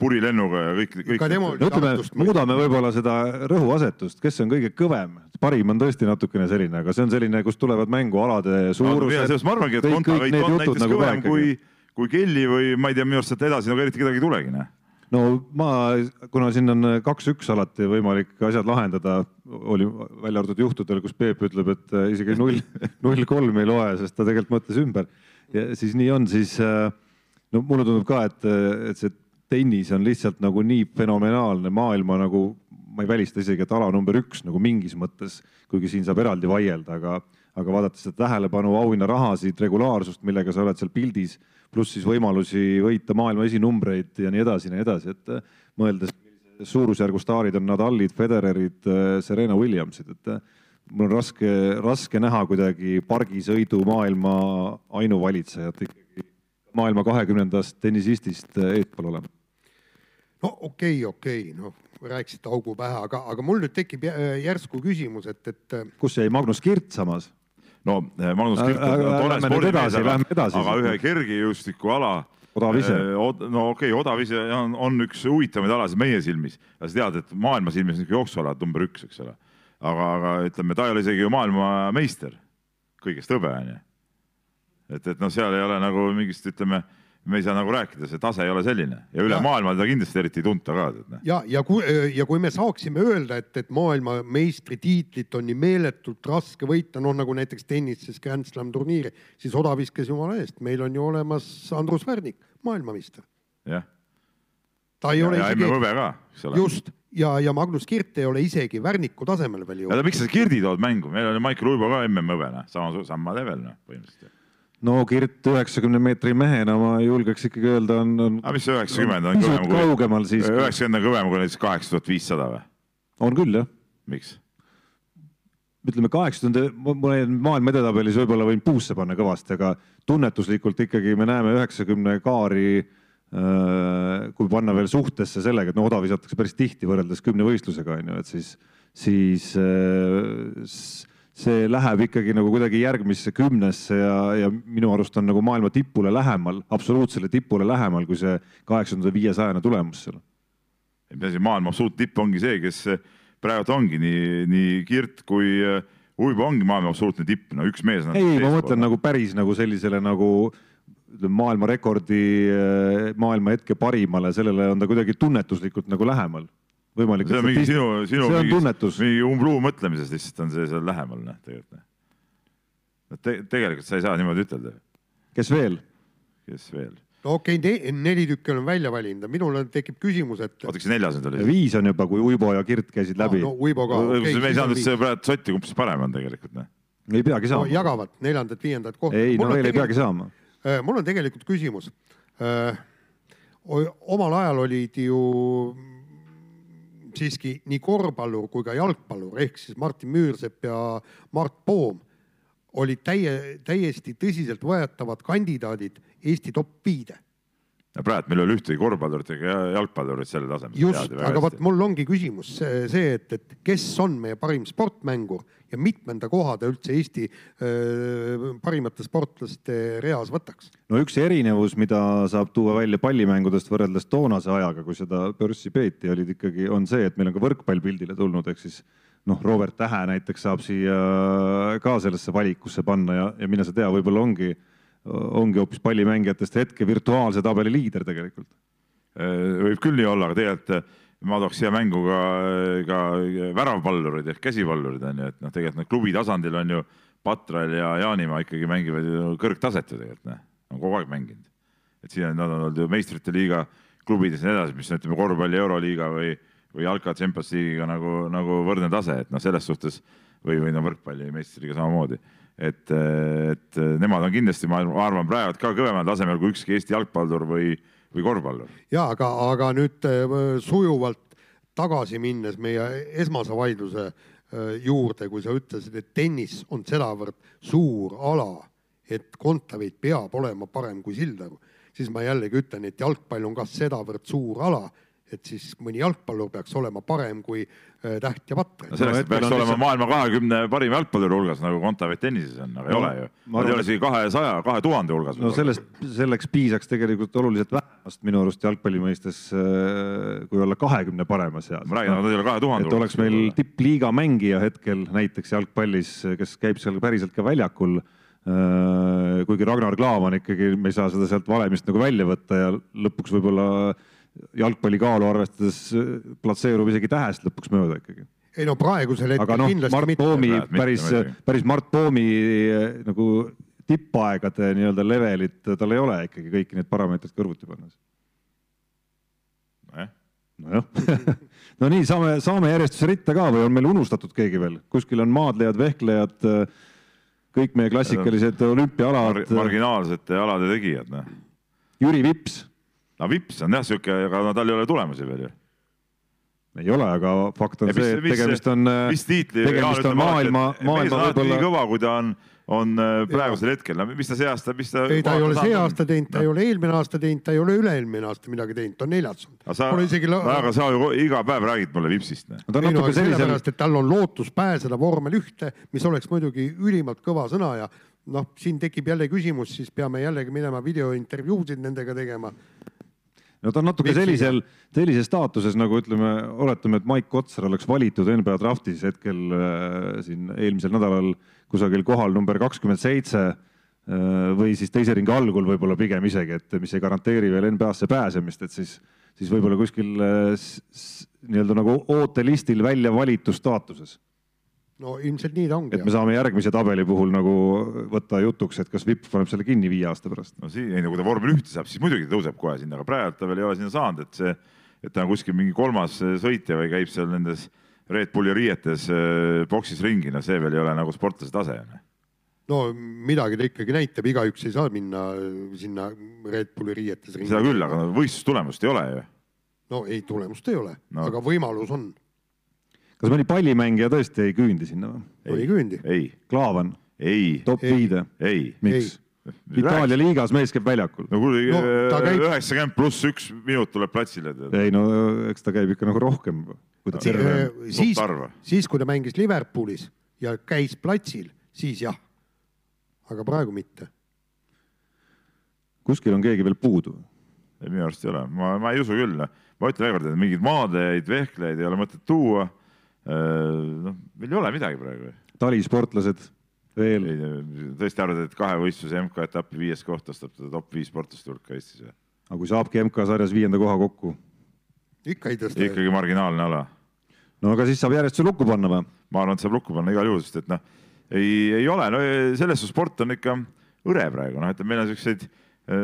purilennuga ja kõik, kõik. no ütleme, muudame võib-olla seda rõhuasetust, kes on kõige kõvem, parim on tõesti natukene selline, aga see on selline, kust tulevad mängu alade suurused no,. ma arvangi, et Kontaveit on näiteks nagu kõvem kui, kui Kelly või ma ei tea, minu arust sealt edasi nagu eriti kedagi ei tulegi, noh no ma, kuna siin on kaks-üks alati võimalik asjad lahendada, oli välja arvatud juhtudel, kus Peep ütleb, et äh, isegi null, (laughs) null kolm ei loe, sest ta tegelikult mõtles ümber. ja siis nii on, siis äh, no mulle tundub ka, et, et see tennis on lihtsalt nagu nii fenomenaalne maailma nagu, ma ei välista isegi, et ala number üks nagu mingis mõttes, kuigi siin saab eraldi vaielda, aga, aga vaadates seda tähelepanu, auhinnarahasid, regulaarsust, millega sa oled seal pildis, pluss siis võimalusi võita maailma esinumbreid ja nii edasi ja nii edasi, et mõeldes suurusjärgu staarid on Nadalid, Federerid, Serena Williamsid, et mul on raske, raske näha kuidagi pargisõidu maailma ainuvalitsejat ikkagi maailma kahekümnendast tennisistist eespool olema no okei okay,, okei okay., noh, rääkisite augu pähe, aga, aga mul nüüd tekib järsku küsimus, et, et. kus jäi Magnus Kirt samas? No eh, Magnus Kirt on tore spordimees, aga, aga ühe kergejõustikuala odav ise. Eh, no okei okay,, odav ise on, on üks huvitavaid alasid meie silmis. sa tead, et maailma silmis on ikka jooksualad number üks, eks ole. aga, aga ütleme, ta ei ole isegi ju maailmameister, kõigest hõbe onju. et, et noh, seal ei ole nagu mingist, ütleme me ei saa nagu rääkida, see tase ei ole selline ja üle ja. maailma teda kindlasti eriti ei tunta ka. Noh. ja, ja kui, ja kui me saaksime öelda, et, et maailmameistritiitlit on nii meeletult raske võita, noh nagu näiteks tennises Grand Slam turniiri, siis odaviskes jumala eest, meil on ju olemas Andrus Värnik, maailmameister. jah. ta ei ja, ole ja isegi. Võbe ka, eks ole. just ja, ja Magnus Kirt ei ole isegi Värniku tasemel veel jõudnud. miks sa Kirdi tood mängu, meil oli Maicel Uibo ka MM-hõbe, noh, sama, sama level, noh, põhimõtteliselt no Kirt üheksakümne meetri mehena ma julgeks ikkagi öelda, on, on. aga mis see üheksakümmend on kõvem kui? kaugemal siis. üheksakümmend on kõvem kui näiteks kaheksa tuhat viissada või? on küll jah. miks? ütleme kaheksakümnenda, ma olen maailma edetabelis võib-olla võin puusse panna kõvasti, aga tunnetuslikult ikkagi me näeme üheksakümne kaari äh, kui panna veel suhtesse sellega, et no oda visatakse päris tihti võrreldes kümnevõistlusega on ju, et siis, siis äh, see läheb ikkagi nagu kuidagi järgmisse kümnesse ja, ja minu arust on nagu maailma tipule lähemal, absoluutsele tipule lähemal, kui see kaheksakümnenda viiesajane tulemus seal. asi, maailma absoluuttipp ongi see, kes praegu ongi nii, nii Kirt kui äh, Uibo ongi maailma absoluutne tipp, no üks mees. ei, ma mõtlen nagu päris nagu sellisele nagu maailmarekordi, äh, maailma hetke parimale, sellele on ta kuidagi tunnetuslikult nagu lähemal võimalik. see on mingi sinu, sinu mingi, mingi umbluu mõtlemisest lihtsalt on see seal lähemal, noh, tegelikult. Te, tegelikult sa ei saa niimoodi ütelda. kes veel? kes veel? no okei okay,, neli tükki olen välja valinud, minul tekib küsimus, et. oota, kas neljas nüüd oli? viis on juba, kui Uibo ja Kirt käisid läbi no,. no Uibo ka okay,. me ei saanud üldse praegu sotti, kumb siis parem on tegelikult, noh. ei peagi saama no,. jagavad neljandat-viiendat kohta. ei, no veel ei peagi saama. Äh, mul on tegelikult küsimus. Äh, omal ajal olid ju siiski nii korvpallur kui ka jalgpallur ehk siis Martin Müürsepp ja Mart Poom olid täie, täiesti tõsiseltvõetavad kandidaadid Eesti top viide praegu meil ei ole ühtegi korvpallurit ega jalgpallurit selle tasemel. just, aga vot mul ongi küsimus see, see, et, et kes on meie parim sportmängur ja mitmenda koha ta üldse Eesti öö, parimate sportlaste reas võtaks? no üks erinevus, mida saab tuua välja pallimängudest võrreldes toonase ajaga, kui seda börssi peeti, olid ikkagi, on see, et meil on ka võrkpall pildile tulnud, ehk siis noh, Robert Tähe näiteks saab siia ka sellesse valikusse panna ja, ja mine sa tea, võib-olla ongi ongi hoopis pallimängijatest hetke virtuaalse tabeli liider tegelikult. Äh, võib küll nii olla, aga tegelikult ma tooks siia mängu ka, ka väravpallurid ehk käsipallurid on ju, et noh, tegelikult noh, klubi tasandil on ju Patral ja Jaanimaa ikkagi mängivad ju kõrgtaset ju tegelikult noh, on kogu aeg mänginud. et siin on, nad on olnud ju meistrite liiga klubides ja nii edasi, mis on ütleme korvpalli euroliiga või, või jalka Champions League'iga nagu, nagu võrdne tase, et noh, selles suhtes või, või no võrkpalli meistriga samamoodi et, et nemad on kindlasti, ma arvan, praegu ka kõvemal tasemel kui ükski Eesti jalgpallur või, või korvpallur. ja aga, aga nüüd äh, sujuvalt tagasi minnes meie esmase vaidluse äh, juurde, kui sa ütlesid, et tennis on sedavõrd suur ala, et Kontaveit peab olema parem kui Sildaru, siis ma jällegi ütlen, et jalgpall on ka sedavõrd suur ala et siis mõni jalgpallur peaks olema parem kui äh, Täht ja Patrik no. selleks no, peaks olema lihtsalt... maailma kahekümne parima jalgpalluri hulgas, nagu Kontaveit tennises on, aga no, ei ole ju. Nad ei ole isegi kahesaja, kahe tuhande hulgas. no sellest, selleks piisaks tegelikult oluliselt vähemast minu arust jalgpalli mõistes, äh, kui olla kahekümne parema seas. ma räägin, nad ei ole kahe tuhande hulgas. oleks meil tippliiga mängija hetkel näiteks jalgpallis, kes käib seal päriselt ka väljakul äh, kuigi Ragnar Klavan ikkagi, me ei saa seda sealt valemist nagu välja võtta ja lõpuks võib-olla jalgpalli kaalu arvestades platseerub isegi tähest lõpuks mööda ikkagi. ei no praegusel hetkel aga noh, Mart Poomi päris, päris Mart Poomi eh, nagu tippaegade nii-öelda levelit tal ei ole ikkagi kõiki neid parameetreid kõrvuti pannes. nojah (laughs) no nii, saame, saame järjestuse ritta ka või on meil unustatud keegi veel, kuskil on maadlejad, vehklejad, kõik meie klassikalised olümpiaalad Mar. marginaalsete alade tegijad, noh. Jüri Vips no Vips on jah sihuke, aga no tal ei ole tulemusi veel ju. ei ole, aga fakt on ja see, et tegemist on, tiitli, tegemist on maailma, maailma võib-olla. nii kõva, kui ta on, on äh, praegusel ja. hetkel, no mis ta see aasta, mis ta. ei, ta ei ole see aasta teinud, ta ei ole eelmine aasta teinud, ta ei ole üle-eelmine aasta midagi teinud, ta on neljas. Isegi... aga sa ju iga päev räägid mulle Vipsist. No, ei no sellepärast, et tal on lootus pääseda vormel ühte, mis oleks muidugi ülimalt kõva sõna ja noh, siin tekib jälle küsimus, siis peame jällegi minema videointervjuusid nendega tegema no ta on natuke Miks sellisel, sellises staatuses nagu ütleme, oletame, et Mike Kotsar oleks valitud NBA draftis hetkel äh, siin eelmisel nädalal kusagil kohal number kakskümmend seitse äh, või siis teise ringi algul võib-olla pigem isegi, et mis ei garanteeri veel NBA-sse pääsemist, et siis, siis võib-olla kuskil äh, nii-öelda nagu ootelistil välja valitud staatuses no ilmselt nii ta ongi. et me saame järgmise tabeli puhul nagu võtta jutuks, et kas Vipp paneb selle kinni viie aasta pärast. no siin, ei no kui ta vormel ühte saab, siis muidugi tõuseb kohe sinna, aga praegu ta veel ei ole sinna saanud, et see, et ta on kuskil mingi kolmas sõitja või käib seal nendes Red Bulli riietes äh, boksis ringi, no see veel ei ole nagu sportlase tase. no midagi ta ikkagi näitab, igaüks ei saa minna sinna Red Bulli riietes ringi. seda küll, aga võistlustulemust ei ole ju. no ei, tulemust ei ole no., aga võimalus on kas mõni pallimängija tõesti ei küündi sinna või? ei küündi. Klaavan? ei. top viide? miks? Itaalia liigas mees käib väljakul. no kuule no,, üheksakümmend käib... pluss üks minut tuleb platsile. ei no eks ta käib ikka nagu rohkem. siis, siis kui ta mängis Liverpoolis ja käis platsil, siis jah. aga praegu mitte. kuskil on keegi veel puudu? ei, minu arust ei ole, ma, ma ei usu küll. ma ütlen veel kord, et mingeid maadlejaid, vehklejaid ei ole mõtet tuua noh, meil ei ole midagi praegu. talisportlased veel? tõesti arvad, et kahe võistluse MK-etapi viies koht tõstab teda top viis sportlaste hulka Eestis või? aga kui saabki MK-sarjas viienda koha kokku? ikka ei tõsta. ikkagi marginaalne ala. no aga siis saab järjestuse lukku panna või? ma arvan, et saab lukku panna igal juhul, sest et noh, ei, ei ole, no selles suhtes sport on ikka hõre praegu, noh, et meil on siukseid äh,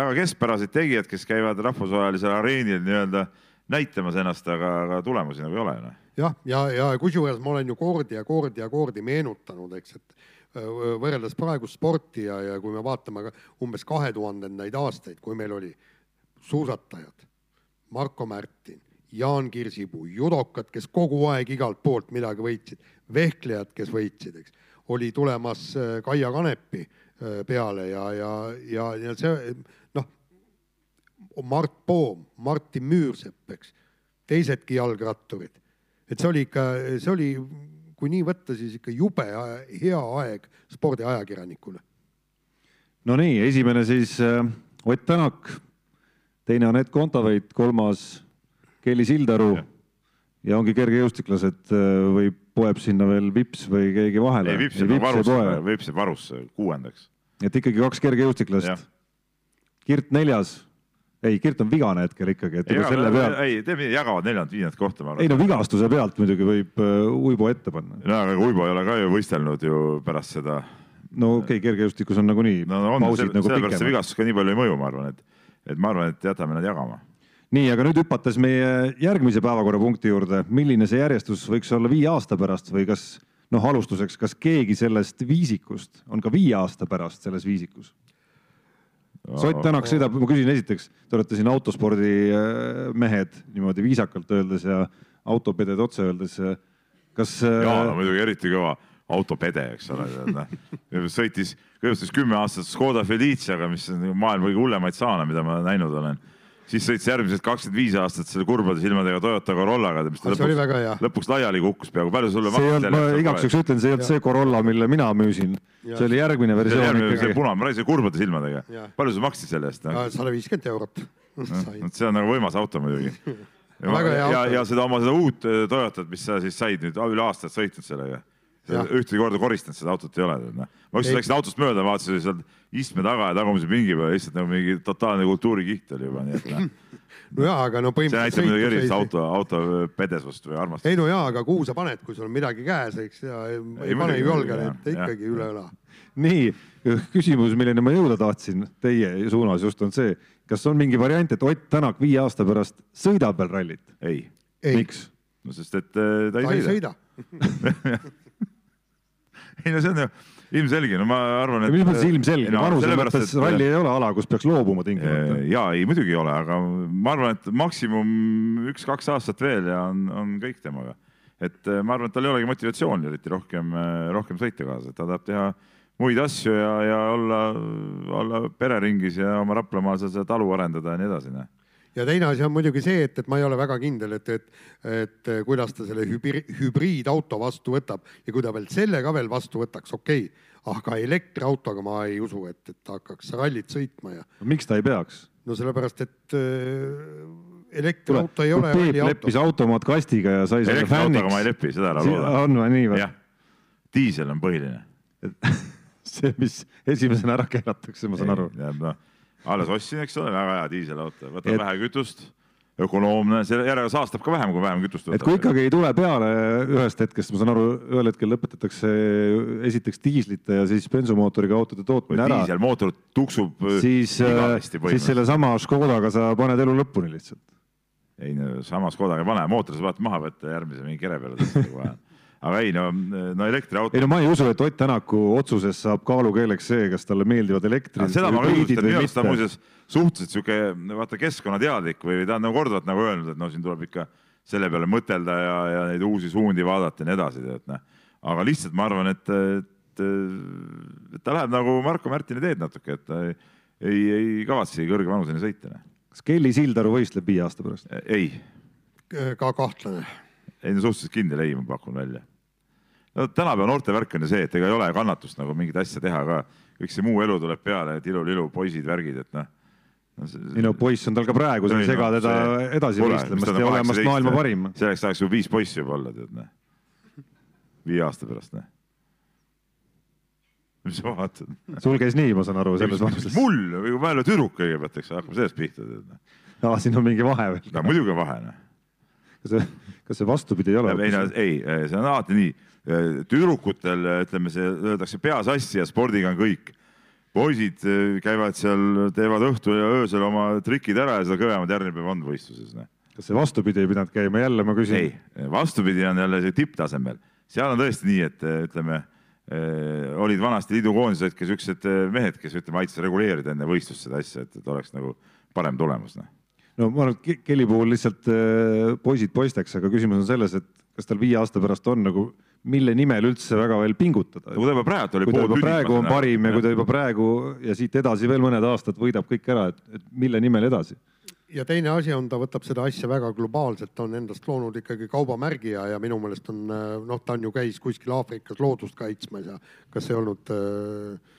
väga keskpäraseid tegijad, kes käivad rahvusvahelisel areenil nii-öelda näitamas ennast, aga, aga tulemusi nagu ei ole noh jah, ja, ja, ja kusjuures ma olen ju kordi ja kordi ja kordi meenutanud, eks, et võrreldes praegust sporti ja, ja kui me vaatame ka umbes kahe tuhandendaid aastaid, kui meil oli suusatajad, Marko Märtin, Jaan Kirsipuu, judokad, kes kogu aeg igalt poolt midagi võitsid, vehklejad, kes võitsid, eks, oli tulemas Kaia Kanepi peale ja, ja, ja, ja see noh, Mart Poom, Martin Müürsepp, eks, teisedki jalgratturid et see oli ikka, see oli, kui nii võtta, siis ikka jube hea aeg spordiajakirjanikule. Nonii, esimene siis äh, Ott Tänak, teine Anett Kontaveit, kolmas Kelly Sildaru ja, ja ongi kergejõustiklased äh, või poeb sinna veel Vips või keegi vahele? ei, Vips jääb varusse, Vips jääb varusse kuuendaks. et ikkagi kaks kergejõustiklast. Kirt neljas, ei, Kirt on vigane hetkel ikkagi, et juba selle pealt, ei, teeme jagavad neljandat, viiendat kohta, ma ei arvan. no vigastuse pealt muidugi võib äh, Uibo ette panna. no aga Uibo ei ole ka ju võistelnud ju pärast seda. no okei okay,, kergejõustikus on nagunii no on, pausid nagu sellepärast see vigastus ka nii palju ei mõju, ma arvan, et, et ma arvan, et jätame nad jagama. nii, aga nüüd hüpates meie järgmise päevakorrapunkti juurde, milline see järjestus võiks olla viie aasta pärast või kas noh, alustuseks, kas keegi sellest viisikust on ka viie aasta pärast selles viisikus? Sott Tänak sõidab, ma küsin esiteks, te olete siin autospordi äh, mehed niimoodi viisakalt öeldes ja autopedede otse öeldes. kas äh, Jaan on muidugi eriti kõva autopede, eks ole, sõitis, kõigepealt sõitis kümme aastat Škoda Feliciaga, mis on maailma kõige hullemaid saane, mida ma näinud olen. Siis sõitis järgmised kakskümmend viis aastat selle kurbade silmadega Toyota Corollaga, mis ta lõpuks, väga hea. lõpuks laiali kukkus peaaegu. palju sulle olnud, ma igaks juhuks ütlen, see ei olnud see Corolla, mille mina müüsin, see oli järgmine see versioon järgmine, see ikkagi. punane, ma rääkisin kurbade silmadega palju sa maksid selle eest? sada viiskümmend eurot (laughs) sain. vot see on nagu võimas auto muidugi. (laughs) ja, ja, ja seda oma seda uut äh, Toyotat, mis sa siis said nüüd üle aasta sõitnud sellega. Ühtegi korda koristanud seda autot ei ole. ma ükskord Ei. läksin autost mööda, vaatasin seal istme taga ja tagumise pingi peal lihtsalt nagu mingi totaalne kultuurikiht oli juba, nii et noh, (laughs) no jaa, aga no see näitab põhimõtteliselt muidugi erilist auto, auto pedesust või armastust. ei no jaa, aga kuhu sa paned, kui sul on midagi käes, eks ja ei, ei pane ju jalga, et ikkagi üle õla. (laughs) nii, küsimus, milleni ma jõuda tahtsin teie suunas just on see, kas on mingi variant, et Ott Tänak viie aasta pärast sõidab veel rallit? ei, ei, miks? no sest et äh, ta ta ei ei sõida. (laughs) ei no see on ju ilmselge, no ma arvan, et. mis mõttes ilmselge, no vanuse mõttes et- ralli ei ole ala, kus peaks loobuma tingimata. ja ei, muidugi ei ole, aga ma arvan, et maksimum üks-kaks aastat veel ja on, on kõik temaga. et eh, ma arvan, et tal ei olegi motivatsiooni eriti rohkem, rohkem sõita kaasa, et ta tahab teha muid asju ja, ja olla, olla pereringis ja oma Raplamaal seal seda talu arendada ja nii edasi. noh. Ja teine asi on muidugi see, et, et ma ei ole väga kindel, et, et, et kuidas ta selle hübri- hübriidauto vastu võtab ja kui ta veel selle ka veel vastu võtaks, okei okay., aga elektriautoga ma ei usu, et, et ta hakkaks rallit sõitma ja miks ta ei peaks? no sellepärast, et äh, elektriauto ei ole Peep leppis. automaatkastiga ja sai selle elektriautoga ma ei fänniks. lepi, seda ära looda. on või nii või diisel on põhiline. (laughs) see, mis esimesena ära keelatakse, ma saan aru. noh, alles ostsin, eks ole, väga hea diiselauto, võtab Et- vähe kütust, ökonoomne, selle järele saastab ka vähem, kui vähem kütust et kui ikkagi ei tule peale ühest hetkest, ma saan aru, ühel hetkel lõpetatakse esiteks diislite ja siis bensumootoriga autode tootmine ära, diiselmootor tuksub äh, siis, igavesti siis sellesama Škodaga sa paned elu lõpuni lihtsalt. ei no samas kodaga ei pane, mootor sa vaata maha võtta järgmise mingi kere peale tõsta, vaja. Aga ei no, no elektriauto ei no ma ei usu, et Ott Tänaku otsuses saab kaalukeeleks see, kas talle meeldivad elektrid Aga seda ma ka õigustan, või minu arust ta muuseas suhteliselt sihuke vaata keskkonnateadlik või ta on nagu korduvalt nagu öelnud, et noh, siin tuleb ikka selle peale mõtelda ja, ja neid uusi suundi vaadata ja nii edasi, tead noh. aga lihtsalt ma arvan, et, et, et ta läheb nagu Marko Märtini teed natuke, et ta ei, ei, ei kavatsegi kõrge vanuseni sõita. kas Kelly Sildaru võistleb viie aasta pärast? ei, ka kahtlane. Ei no suhteliselt kindel ei, ma pakun välja. no tänapäeva noorte värk on ju see, et ega ei ole kannatust nagu mingit asja teha ka, kõik see muu elu tuleb peale, tilu-lilu, poisid, värgid, et noh no,. ei no poiss on tal ka praegu, see ei sega teda edasi võistlemast ja olemast maailma parim. selleks ajaks ju viis poissi juba olla, tead noh. viie aasta pärast noh. mis sa vaatad? sul käis nii, ma saan aru, selles vanuses. mul, kui palju tüdruk kõigepealt, eks hakkame sellest pihta, tead noh. aa, siin on mingi vahe veel. no muidugi on vahe noh. Kas see, kas see vastupidi ei ole? ei no ei, see on alati nii. tüdrukutel ütleme, see öeldakse pea sassi ja spordiga on kõik. poisid eh, käivad seal, teevad õhtul ja öösel oma trikid ära ja seda kõvemad järgmine päev on võistluses. kas see vastupidi ei pidanud käima, jälle ma küsin ei, vastupidi on jälle see tipptasemel, seal on tõesti nii, et ütleme eh, olid vanasti liidukoondised ikka siuksed eh, mehed, kes ütleme aitasid reguleerida enne võistlust seda asja, et, et oleks nagu parem tulemus noh. No ma arvan, et Kelly puhul lihtsalt äh, poisid poisteks, aga küsimus on selles, et kas tal viie aasta pärast on nagu, mille nimel üldse väga veel pingutada. kui ta juba praegu oli kui ta juba praegu on parim ja kui ta juba praegu ja siit edasi veel mõned aastad võidab kõik ära, et, et mille nimel edasi? ja teine asi on, ta võtab seda asja väga globaalselt, ta on endast loonud ikkagi kaubamärgi ja, ja minu meelest on noh, ta on ju käis kuskil Aafrikas loodust kaitsmas ja kas ei olnud äh,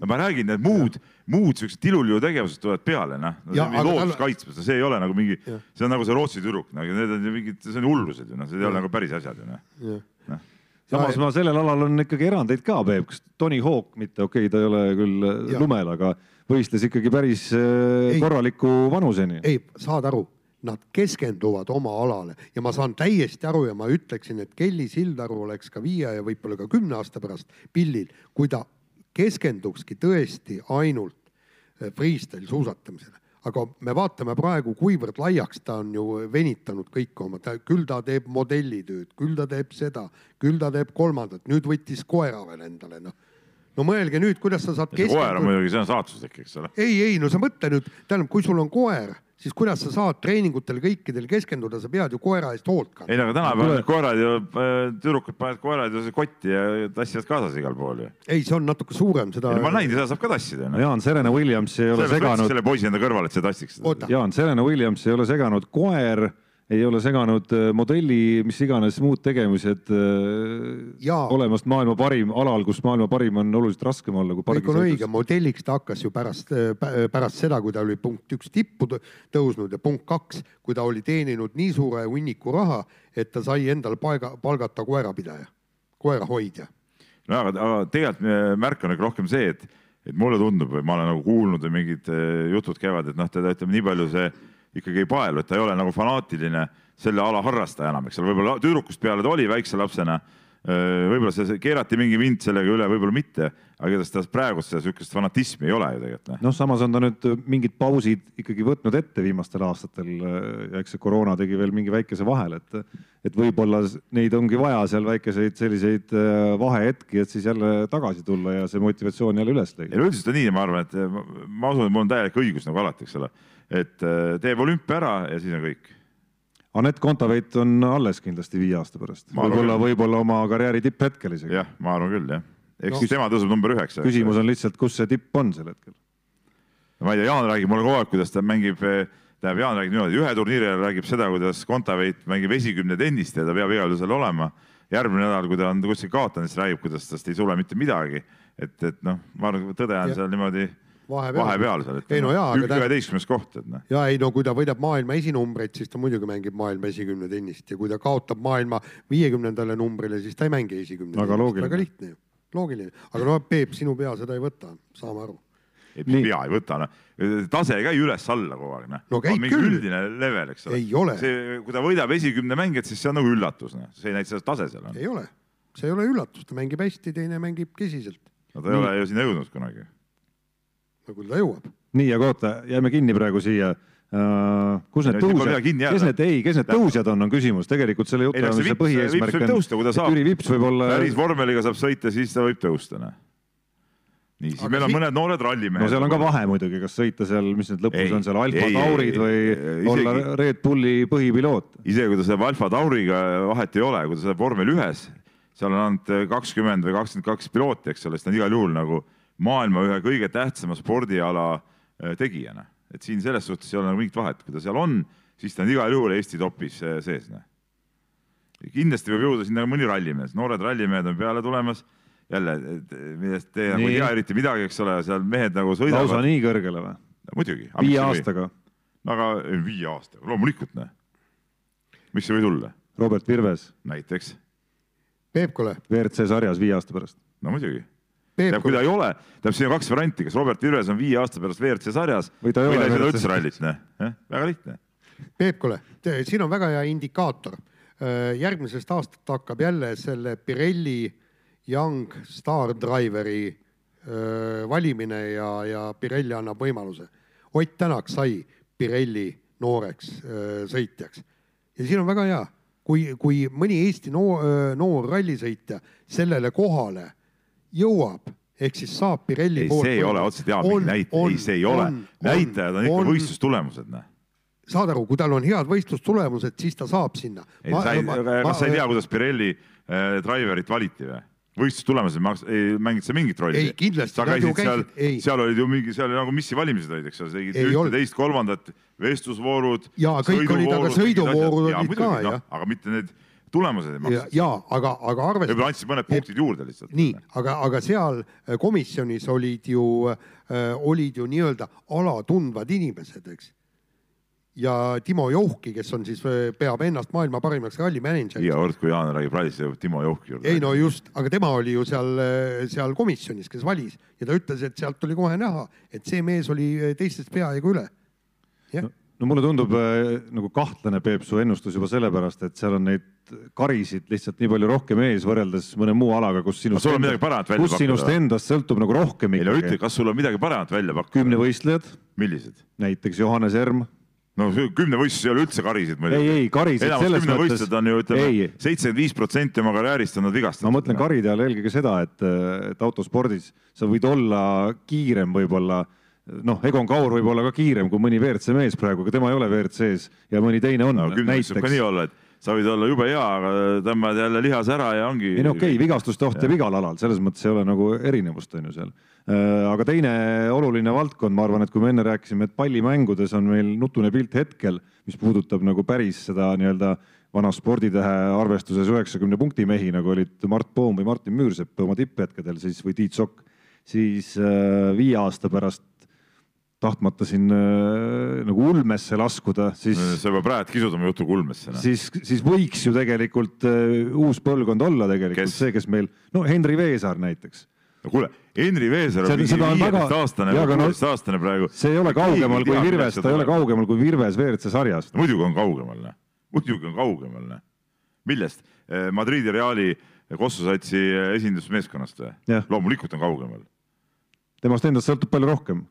no ma räägin, need muud, muud siuksed tilulilu tegevused tulevad peale, noh. Loodust kaitsmas, see ei ole nagu mingi see on nagu see Rootsi tüdruk, nagu need on mingid, see on hullused ju noh, see ei ole nagu päris asjad ju noh. jah. samas ma sellel alal on ikkagi erandeid ka, Peep, kas Tony Hawk mitte, okei okay,, ta ei ole küll ja. lumel, aga võistles ikkagi päris äh, ei, korraliku vanuseni. ei, saad aru, nad keskenduvad oma alale ja ma saan täiesti aru ja ma ütleksin, et Kelly Sildaru oleks ka viie ja võib-olla ka kümne aasta pärast pillil, kui ta keskendukski tõesti ainult äh, freestyle suusatamisele aga me vaatame praegu, kuivõrd laiaks ta on ju venitanud kõike oma, küll ta teeb modellitööd, küll ta teeb seda, küll ta teeb kolmandat, nüüd võttis koera veel endale, noh no mõelge nüüd, kuidas sa saad koer on muidugi, see on saatuslik, eks ole. ei, ei no sa mõtle nüüd, tähendab, kui sul on koer siis kuidas sa saad treeningutel kõikidel keskenduda, sa pead ju koera eest hoolt kandma. ei no aga tänapäeval need koerad ju, äh, tüdrukud panevad koerad ju kotti ja tassivad kaasas igal pool ju. ei, see on natuke suurem, seda. ma näinud, seda saab ka tassida no.. Jaan Serena Williams ei ole seganud. selle poisi enda kõrvale, et see tassiks. Jaan Serena Williams ei ole seganud koer ei ole seganud äh, modelli, mis iganes muud tegemised äh, ja. olemast maailma parim alal, kus maailma parim on oluliselt raskem olla kui kõik on õige, modelliks ta hakkas ju pärast, äh, pärast seda, kui ta oli punkt üks tippu tõusnud ja punkt kaks, kui ta oli teeninud nii suure hunniku raha, et ta sai endale paiga, palgata koerapidaja, koerahoidja. no aga, aga tegelikult märk on ikka rohkem see, et, et mulle tundub või ma olen nagu kuulnud või mingid jutud käivad, et noh, teda ütleme nii palju see ikkagi ei paelu, et ta ei ole nagu fanaatiline selle ala harrastaja enam, eks ole, võib-olla tüdrukust peale ta oli väikse lapsena. Võib-olla see keerati mingi vind sellega üle, võib-olla mitte, aga igatahes ta praegust sihukest fanatismi ei ole ju tegelikult. noh, noh samas on ta nüüd mingid pausid ikkagi võtnud ette viimastel aastatel ja eks see koroona tegi veel mingi väikese vahele, et, et võib-olla neid ongi vaja seal väikeseid selliseid vahehetki, et siis jälle tagasi tulla ja see motivatsioon jälle üles leida. üldiselt on nii, ma arvan, et ma usun, et mul on täielik õigus nagu alati, eks ole et äh, teeb olümpia ära ja siis on kõik. Anett Kontaveit on alles kindlasti viie aasta pärast, võib-olla, võib-olla oma karjääri tipphetkel isegi. jah, ma arvan küll jah, eks no, tema tõuseb number üheksa. küsimus on lihtsalt, kus see tipp on sel hetkel. ma ei tea, Jaan räägib mulle kogu aeg, kuidas ta mängib, tähendab, Jaan räägib niimoodi, ühe turniiri ajal räägib seda, kuidas Kontaveit mängib esikümne tennist ja ta peab igal juhul seal olema. järgmine nädal, kui ta on kuskil kaotanud, siis räägib, kuidas tast ei tule mitte midagi. et, et noh, ma arvan, tõde on seal niimoodi vahepeal, vahepeal seal, et ei, no jaa, aga üheteistkümnes koht, et noh. ja ei no kui ta võidab maailma esinumbreid, siis ta muidugi mängib maailma esikümne tennist ja kui ta kaotab maailma viiekümnendale numbrile, siis ta ei mängi esikümne. väga loogiline. väga lihtne ju, loogiline, aga no Peep, sinu pea seda ei võta, saame aru. ei, pea ei võta, noh, tase ei käi üles-alla kogu aeg, noh. no käib küll. üldine level, eks ole. ei ole. see, kui ta võidab esikümne mängijat, siis see on nagu üllatus, noh, see ei näita seda tase seal on. ei ole, see ei ole üllatus, ta mängib hästi, teine mängib kesiselt. no ta ei Nii. ole ju sinna jõudnud kunagi no küll ta jõuab. nii, aga oota, jääme kinni praegu siia uh,. kus need tõusjad, kes need, ei, kes need tõusjad on, on küsimus, tegelikult selle jutu ajamise põhieesmärk on. kui saab. Jüri Vips võib olla. päris vormeliga saab sõita, siis ta võib tõusta, noh nii, siis aga meil on si mõned noored rallimehed. no seal on ka vahe muidugi, kas sõita seal, mis need lõpus ei, on seal Alfa Taurid või isegi, olla Red Bulli põhipiloot. isegi kui ta saab Alfa Tauriga, vahet ei ole, kui ta saab vormel ühes, seal on ainult kakskümmend või kakskümmend kaks pilooti, eks ole, siis ta on igal juhul nagu maailma ühe kõige tähtsama spordiala äh, tegijana. et siin selles suhtes ei ole nagu mingit vahet, kui ta seal on, siis ta on igal juhul Eesti topis äh, sees. kindlasti võib jõuda sinna mõni rallimees, noored rallimehed on peale tulemas jälle, millest te nagu ei tea eriti midagi, eks ole, seal mehed nagu sõidavad. lausa nii kõrgele või? muidugi. viie aastaga? aga viie aastaga, loomulikult noh. mis see võib tulla? Robert Virves. näiteks. Peep Kole. WRC sarjas viie aasta pärast. no muidugi tähendab, kui ta ei ole, tähendab, siin on kaks varianti, kas Robert Virves on viie aasta pärast WRC sarjas või ta ei, ei sõida üldse rallit, noh, väga lihtne. Peep, kuule, siin on väga hea indikaator. Äh, järgmisest aastast hakkab jälle selle Pirelli Young Star Driveri äh, valimine ja, ja Pirelli annab võimaluse. Ott Tänak sai Pirelli nooreks äh, sõitjaks ja siin on väga hea, kui, kui mõni Eesti noor, noor rallisõitja sellele kohale jõuab, ehk siis saab Pirelli ei, poolt. see ei ole otseselt hea näitaja, ei, see ei ole, näitajad on ikka võistlustulemused, noh saad aru, kui tal on head võistlustulemused, siis ta saab sinna. kas sa ei tea, kuidas Pirelli äh, driverit valiti või? võistlustulemused ei mänginud sa mingit rolli? ei, kindlasti. sa käisid seal, seal olid ju mingi, seal nagu missi valimised olid, eks ole, sa tegid ühte, teist, kolmandat, vestlusvoorud. ja kõik olid, aga sõiduvoorud olid ka, jah. aga mitte need tulemused ei maksa. ja aga, aga arvestades. võib-olla andsid mõned punktid juurde lihtsalt. nii, aga, aga seal äh, komisjonis olid ju äh,, olid ju nii-öelda ala tundvad inimesed, eks. ja Timo Jouhki, kes on siis, peab ennast maailma parimaks rallimänedžeriks. iga kord, kui Jaan räägib rallist, jõuab Timo Jouhki juurde. ei no just, aga tema oli ju seal, seal komisjonis, kes valis ja ta ütles, et sealt oli kohe näha, et see mees oli teistest peaaegu üle. jah no no mulle tundub äh, nagu kahtlane, Peep, su ennustus juba sellepärast, et seal on neid karisid lihtsalt nii palju rohkem ees võrreldes mõne muu alaga, kus sinust, välja kus sinust endast sõltub nagu rohkem ikkagi. ei no ütle, kas sul on midagi paremat välja pakkuda? kümnevõistlejad. millised? näiteks Johannes Erm no kümnevõistluses ei ole üldse karisid muidugi. ei, ei karised selles mõttes. on ju ütleme seitsekümmend viis protsenti oma karjäärist on nad vigastanud. ma mõtlen karide all eelkõige seda, et, et autospordis sa võid olla kiirem võib-olla noh, Egon Kaur võib olla ka kiirem kui mõni WRC mees praegu, aga tema ei ole WRC-s ja mõni teine on no,. näiteks. ka nii olla, et sa võid olla jube hea, aga tõmbad jälle lihase ära ja ongi. ei no okei okay,, vigastuste oht jääb igal alal, selles mõttes ei ole nagu erinevust on ju seal. Äh, aga teine oluline valdkond, ma arvan, et kui me enne rääkisime, et pallimängudes on meil nutune pilt hetkel, mis puudutab nagu päris seda nii-öelda vana sporditähe arvestuses üheksakümne punkti mehi, nagu olid Mart Poom või Martin Müürsepp oma tipphetkedel siis või Tiit Sokk, siis äh, viie aasta pärast tahtmata siin äh, nagu ulmesse laskuda, siis. sa juba praegu kisud oma jutuga ulmesse no.. siis, siis võiks ju tegelikult äh, uus põlvkond olla tegelikult kes? see, kes meil, no Henri Veesaar näiteks. no kuule, Henri Veesaar on viieteistaastane või kuueteistaastane praegu. see ei ole kaugemal kui Virves, ta ei ole kaugemal kui Virves WRC sarjast no,. muidugi on kaugemal, noh. muidugi on kaugemal, noh. millest? Äh, Madridi Reali Kossu satsi esindusmeeskonnast või? loomulikult on kaugemal. temast endast sõltub palju rohkem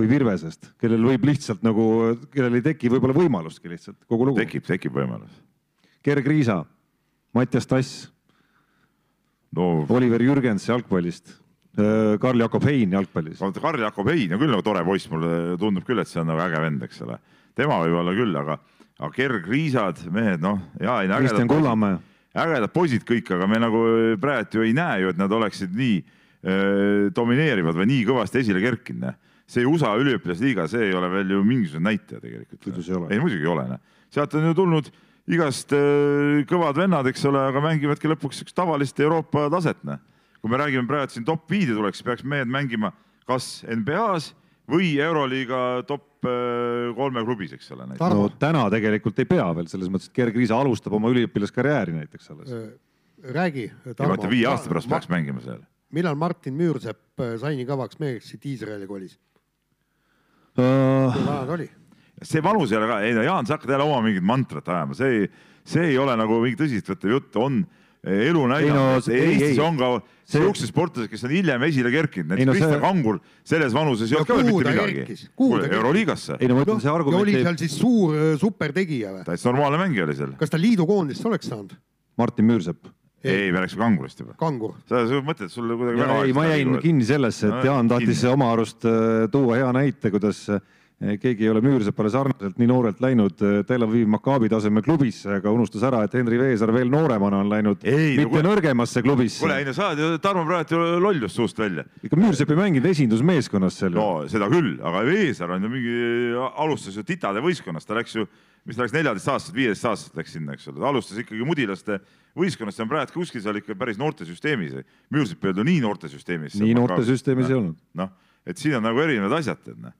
kui Virvesest, kellel võib lihtsalt nagu, kellel ei teki võib-olla võimalustki lihtsalt kogu lugu. tekib, tekib võimalus. Gerg Riisa, Mattias Tass no.. Oliver Jürgens jalgpallist. Äh, Karl-Jakob Hein jalgpallis. Karl-Jakob Hein on küll nagu tore poiss, mulle tundub küll, et see on nagu äge vend, eks ole. tema võib olla küll, aga, aga Gerg Riisad, mehed, noh, ja ei. Kristjan Kullamäe. ägedad poisid kõik, aga me nagu praegu ju ei näe ju, et nad oleksid nii öö, äh, domineerivad või nii kõvasti esile kerkinud see USA üliõpilasliiga, see ei ole veel ju mingisugune näitaja tegelikult. kuidas ei ole? ei muidugi ei ole, noh. sealt on ju tulnud igast äh, kõvad vennad, eks ole, aga mängivadki lõpuks siukest tavalist Euroopa taset, noh. kui me räägime praegu siin top viide tuleks, peaks mehed mängima kas NBA-s või Euroliiga top äh, kolme klubis, eks ole. no täna tegelikult ei pea veel selles mõttes, et Gerg Riisa alustab oma üliõpilaskarjääri näiteks alles. Äh, räägi. viie aasta pärast peaks mängima seal. millal Martin Müürsepp sai nii kõvaks meheks, siit Iisraeli kolis? Kui vana ta oli? see vanus ei ole ka, ei no Jaan, sa hakkad jälle oma mingit mantrat ajama, see ei, see ei ole nagu mingi tõsiseltvõetav jutt, on elu näidanud no,, Eestis ei, on ka siuksed sportlased, kes on hiljem esile kerkinud, näiteks Kristjan see... Kangur selles vanuses ei olnud ka veel mitte midagi. euroliigasse. ei no ma ütlen, see argument. oli seal siis suur äh, supertegija või? täitsa normaalne mängija oli seal. kas ta liidukoondist oleks saanud? Martin Müürsepp ei, me rääkisime kangurist juba. kangur. sa, sa mõtled, sul kuidagi väga. ei, ma jäin kinni sellesse, et no, Jaan tahtis kinni. oma arust äh, tuua hea näite, kuidas äh, keegi ei ole Müürsepale sarnaselt nii noorelt läinud äh, Tel Aviv Maccabi taseme klubisse, aga unustas ära, et Henri Veesaar veel nooremana on läinud ei, mitte no, kuule, nõrgemasse klubisse. kuule, ei no sa oled ju, Tarmo, praegu lollust suust välja. ikka Müürsepp ei mänginud esindusmeeskonnas seal. no seda küll, aga Veesaar on ju mingi, alustas ju titade võistkonnast, ta läks ju mis ta läks neljateistaastaselt, viieteistaastaselt läks sinna, eks ole, ta alustas ikkagi mudilaste võistkonnast, see on praegu kuskil seal ikka päris noortesüsteemis. Müürsepp ei olnud nii noortesüsteemis. nii noortesüsteemis ei olnud. noh, et siin on nagu erinevad asjad, et noh,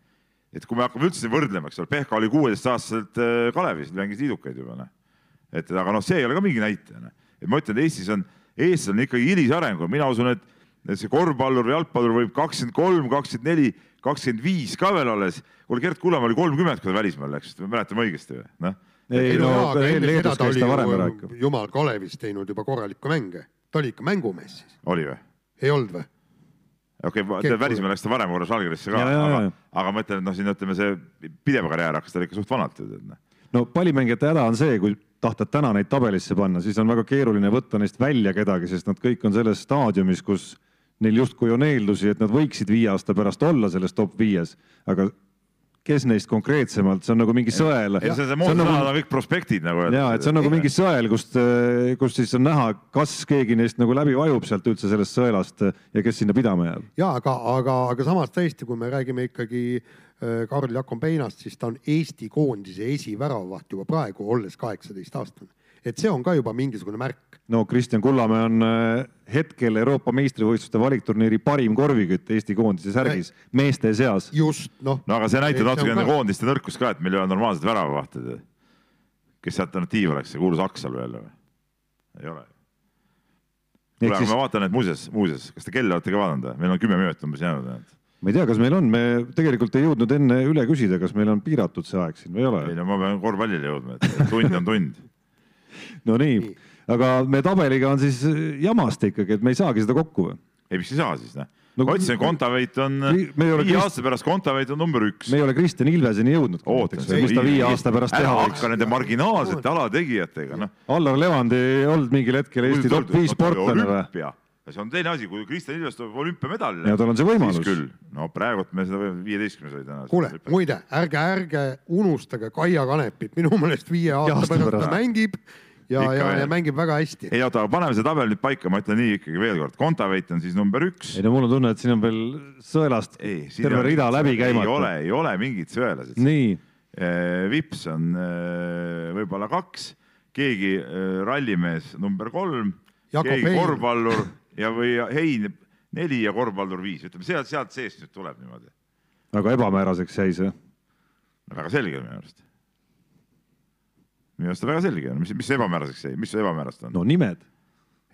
et kui me hakkame üldse võrdlema, eks ole, Pehka oli kuueteistaastaselt äh, Kalevis, mängis liidukaid juba noh. et aga noh, see ei ole ka mingi näitaja, noh. et ma ütlen, Eestis on, Eestis on ikkagi hilis areng, mina usun, et see korvpallur, jalgpallur võib kakskümmend kolm, kakskümmend neli kakskümmend viis ka veel alles. kuule, Gert Kullamäe oli kolmkümmend, kui ta välismaal läks, mäletame õigesti või? noh. Ei no, no Leedus käis ta ära ikka. jumal Kalevis teinud juba korralikke mänge, ta oli ikka mängumees siis. oli või? ei olnud või? okei okay,, välismaal läks ta varem korra Žalgirisse ka, aga, aga ma ütlen, et noh, siin ütleme, see pidev karjäär hakkas tal ikka suht vanalt. Noh. no pallimängijate häda on see, kui tahta täna neid tabelisse panna, siis on väga keeruline võtta neist välja kedagi, sest nad kõik on selles staadiumis, kus neil justkui on eeldusi, et nad võiksid viie aasta pärast olla selles top viies, aga kes neist konkreetsemalt, see on nagu mingi sõel. see, see, see on nagu, kõik prospektid nagu. ja, et see on nagu mingi sõel, kust, kust siis on näha, kas keegi neist nagu läbi vajub sealt üldse sellest sõelast ja kes sinna pidama jääb. ja aga, aga, aga samas tõesti, kui me räägime ikkagi äh, Karl Jakob Einast, siis ta on Eesti koondise esiväravaht juba praegu, olles kaheksateist aastane et see on ka juba mingisugune märk. no Kristjan Kullamäe on äh, hetkel Euroopa meistrivõistluste valikturniiri parim korvikütt Eesti koondise särgis meeste seas. just noh, no aga see näitab natuke ka- koondiste nõrkust ka, et meil ei ole normaalseid väravavahte. kes see alternatiiv oleks, see kuulus Aksal veel või? ei ole. kuule, aga siis ma vaatan, et muuseas, muuseas, kas te kella olete ka vaadanud või? meil on kümme minutit umbes jäänud. ma ei tea, kas meil on, me tegelikult ei jõudnud enne üle küsida, kas meil on piiratud see aeg siin või ei ei ole. no ma pean korvpallile jõudma, et tund on tund. (laughs) no nii, aga me tabeliga on siis jamast ikkagi, et me ei saagi seda kokku või? ei, miks ei saa siis, noh No ma ütlesin, Kontaveit on viie Krist- aasta pärast, Kontaveit on number üks me. ei ole Kristjan Ilveseni jõudnud. mis ta viie aasta pärast teha ära võiks hakka. nende marginaalsete alategijatega, noh. Allar Levand ei olnud mingil hetkel Eesti top viis sportlane või? see on teine asi, kui Kristjan Ilves tuleb olümpiamedalile. ja tal on see võimalus siis. küll, no praegult me seda viieteistkümnes oli täna. kuule, muide, ärge, ärge unustage Kaia Kanepit, minu meelest viie aasta pärast. ta mängib ja, ja, ja mängib väga hästi. ei oota, aga paneme see tabel nüüd paika, ma ütlen nii ikkagi veel kord, Kontaveit on siis number üks. ei no mul on tunne, et siin on veel sõelast ei, terve rida läbi ei ole, käimata. ei ole mingit sõelased. nii, Vips on eh, võib-olla kaks, keegi eh, rallimees number kolm, Jakob keegi Hein. korvpallur (laughs) ja, või Hein neli ja korvpallur viis, ütleme sealt, sealt seest nüüd tuleb niimoodi. väga ebamääraseks jäi see. väga selge minu arust. Minu arust on väga selge, mis, mis ebamääraseks jäi, mis ebamäärast on? no nimed.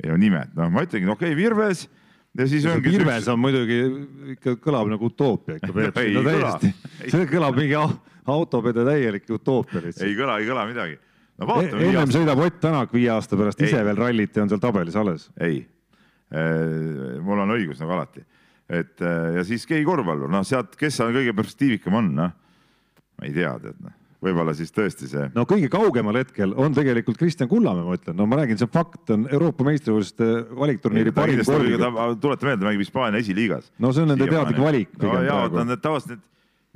ei no nimed, noh, ma ütlengi, okei okay,, Virves ja siis ongi. Virves on muidugi ikka kõlab nagu utoopia ikka Peep (laughs) no täiesti, see kõlab mingi au- autopede täielik utoopia lihtsalt. ei kõla, ei kõla midagi. no E- vaatame. ennem sõidab Ott Tänak viie aasta pärast ise Ei. veel rallit ja on seal tabelis alles. ei, mul on õigus nagu alati, et eh, ja siis keegi korvpallur, noh sealt, kes seal kõige perspektiivikam on, noh ma ei tea, tead noh, võib-olla siis tõesti see no kõige kaugemal hetkel on tegelikult Kristjan Kullamäe, ma ütlen, no ma räägin, see fakt, on Euroopa meistrivõistluste valikturniiri parim ka, tuleta meelde, mängib Hispaania esiliigas. no see on nende teadlik valik no jaa, vaata need tavaliselt need,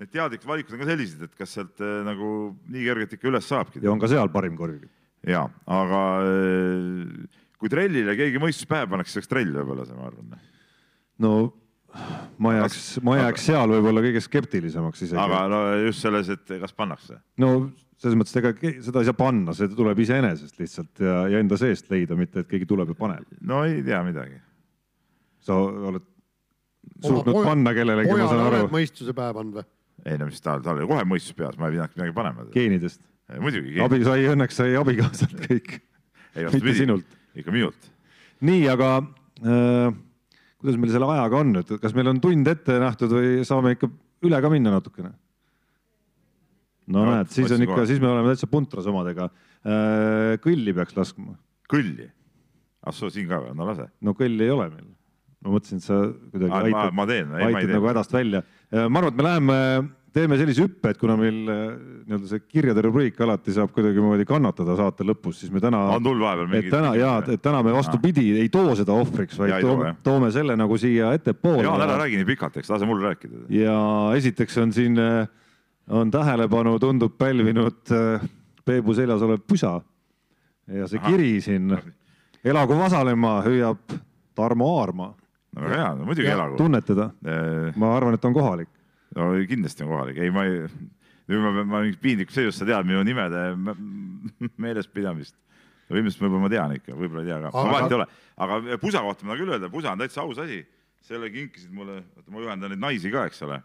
need teadlikud valikud on ka sellised, et kas sealt eh, nagu nii kergelt ikka üles saabki. ja on ka seal parim korvikütt. ja, aga eh, kui trellile keegi mõistus pähe pannakse, siis oleks trell võib-olla see, ma arvan. no ma jääks, ma jääks seal võib-olla kõige skeptilisemaks isegi. aga no just selles, et kas pannakse. no selles mõttes, ega ke- seda ei saa panna, see tuleb iseenesest lihtsalt ja, ja enda seest leida, mitte et keegi tuleb ja paneb. no ei tea midagi. sa oled suutnud panna kellelegi, ma saan aru, mõistuse pähe pannud või? ei no mis tal, tal oli kohe mõistus peas, ma ei pidanud midagi panema. geenidest. muidugi, abi sai, õnneks sai abikaasalt kõik, ei mitte vastupidi, sinult. ikka minult. nii, aga äh, kuidas meil selle ajaga on nüüd, kas meil on tund ette nähtud või saame ikka üle ka minna natukene? no No, näed, siis on ikka, siis me oleme täitsa puntras omadega äh,. kõlli peaks laskma. kõlli. ah soo siin ka või, no lase. no kõlli ei ole meil. ma mõtlesin, et sa kuidagi ma, aitad, aitad nagu. hädast välja. ma arvan, et me läheme, teeme sellise hüppe, et kuna meil äh, nii-öelda see kirjade rubriik alati saab kuidagimoodi kannatada saate lõpus, siis me täna, on tul vahepeal mingi. täna ja, et täna me vastupidi ei too seda ohvriks, vaid Ja ei too, toome, toome selle nagu siia ettepoole. Jaan, ära räägi nii pikalt, eks lase mul rääkida. ja esiteks on siin, on tähelepanu, tundub pälvinud äh, Peebu seljas olev pusa ja see Ahah. kiri siin, elagu Vasalemma, hüüab Tarmo Aarma. no väga hea, no muidugi Ja elagu. tunned teda? ma arvan, et on kohalik. No kindlasti on kohalik, ei ma ei, nüüd ma pean, ma olen piinlik seisust, sa tead minu nimede me- meelespidamist. no ilmselt võib-olla ma tean ikka, võib-olla ei tea ka, ma vahet ei ole, aga pusa kohta ma tahan küll öelda, pusa on täitsa aus asi. selle kinkisid mulle, oota ma juhendan neid naisi ka, eks ole.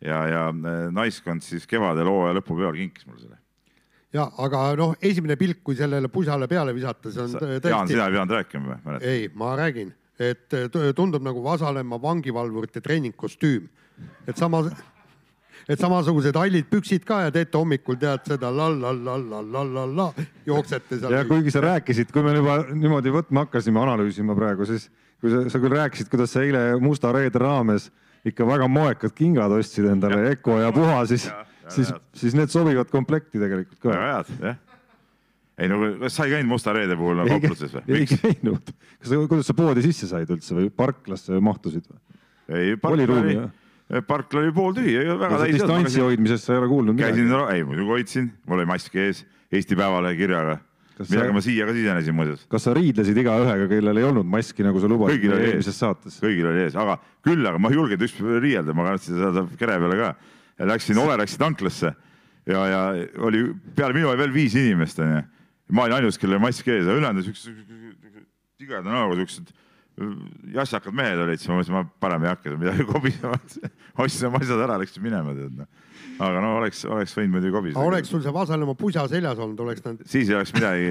ja, ja eh, naiskond siis kevadel hooaja lõpupeol kinkis mulle selle. ja aga noh, esimene pilk, kui sellele pusale peale visata, see on Jaan, tõesti sina ei pidanud rääkima või? ei, ma räägin, et t- tundub nagu Vasalemma vangivalvurite treeningkostüüm, et sama, et samasugused hallid püksid ka ja teete hommikul tead seda la-la-la-la-la-la-la, jooksete seal ja. kuigi sa rääkisid, kui me juba niimoodi võtma hakkasime analüüsima praegu, siis kui sa, sa küll rääkisid, kuidas sa eile Musta reede raames ikka väga moekad kingad ostsid endale, Eko ja Puha, siis siis siis need sobivad komplekti tegelikult ka. väga head, jah. Ei no kas sa ei käinud Musta reede puhul nagu kaupluses või? ei käinud. kas, kuidas sa poodi sisse said üldse või parklasse mahtusid või? ei, oli parkla oli parkla oli pooltühi, väga täis ei distantsi hoidmisest sa ei ole kuulnud käisin midagi., ei muidugi hoidsin, mul oli mask ees, Eesti Päevalehe kirjaga, millega sa- ma siia ka sisenesin muuseas. kas sa riidlesid igaühega, kellel ei olnud maski, nagu sa lubasid eelmises saates? kõigil oli ees, aga küll, aga ma ei julgenud üks riielda, ma kartsin saada kere peale ka. Läksin, Ole läksid tanklasse ja, ja oli peale minu oli veel viis inimest onju. Ma olin ainus, kellel mask ees ja ülejäänud siuksed tigeda näoga siuksed jassakad mehed olid, siis ma mõtlesin, ma parem ei hakka midagi (laughs) kobisema. ostsin oma asjad ära, läksin minema, tead noh. aga no oleks, oleks võinud muidugi kobiseda. oleks sul see Vasalemma pusa seljas olnud, oleks ta. siis ei oleks midagi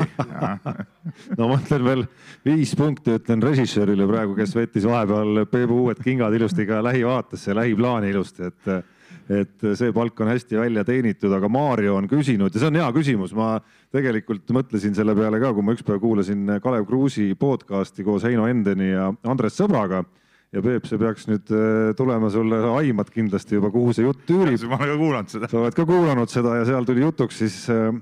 no ma ütlen veel viis punkti, ütlen režissöörile praegu, kes võttis vahepeal Peebu uued kingad ilusti ka lähivaatesse, lähiplaani ilusti, et et see palk on hästi välja teenitud, aga Mario on küsinud ja see on hea küsimus, ma tegelikult mõtlesin selle peale ka, kui ma ükspäev kuulasin Kalev Kruusi podcast'i koos Heino Endeni ja Andres Sõbraga ja Peep, see peaks nüüd äh, tulema sulle, sa aimad kindlasti juba, kuhu see jutt üürib. ma olen ka kuulanud seda. sa oled ka kuulanud seda ja seal tuli jutuks siis äh,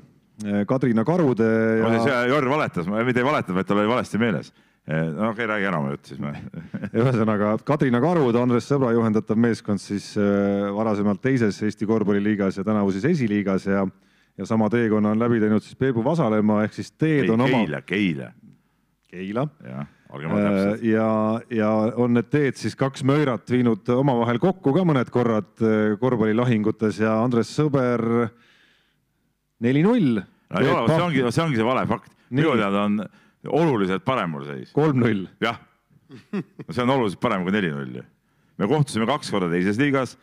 Kadrina Karude ja.... Jorn valetas, mitte ei valetanud, vaid tal oli valesti meeles no okei okay,, räägi ära jutt siis. (laughs) ühesõnaga Kadrina Karud, Andres Sõbra juhendatav meeskond siis äh, varasemalt teises Eesti korvpalliliigas ja tänavu siis esiliigas ja, ja sama teekonna on läbi teinud siis Peebu Vasalemma ehk siis teed ei, on Keila, oma. Keila. Keila. jah, olgem äh, täpsed. ja, ja on need teed siis kaks möörat viinud omavahel kokku ka mõned korrad korvpallilahingutes ja Andres Sõber neli-null. no ei ole, see ongi, see ongi see vale fakt. minu teada on oluliselt parem mul seis. kolm-null. jah, see on oluliselt parem kui neli-null me kohtusime kaks korda teises liigas,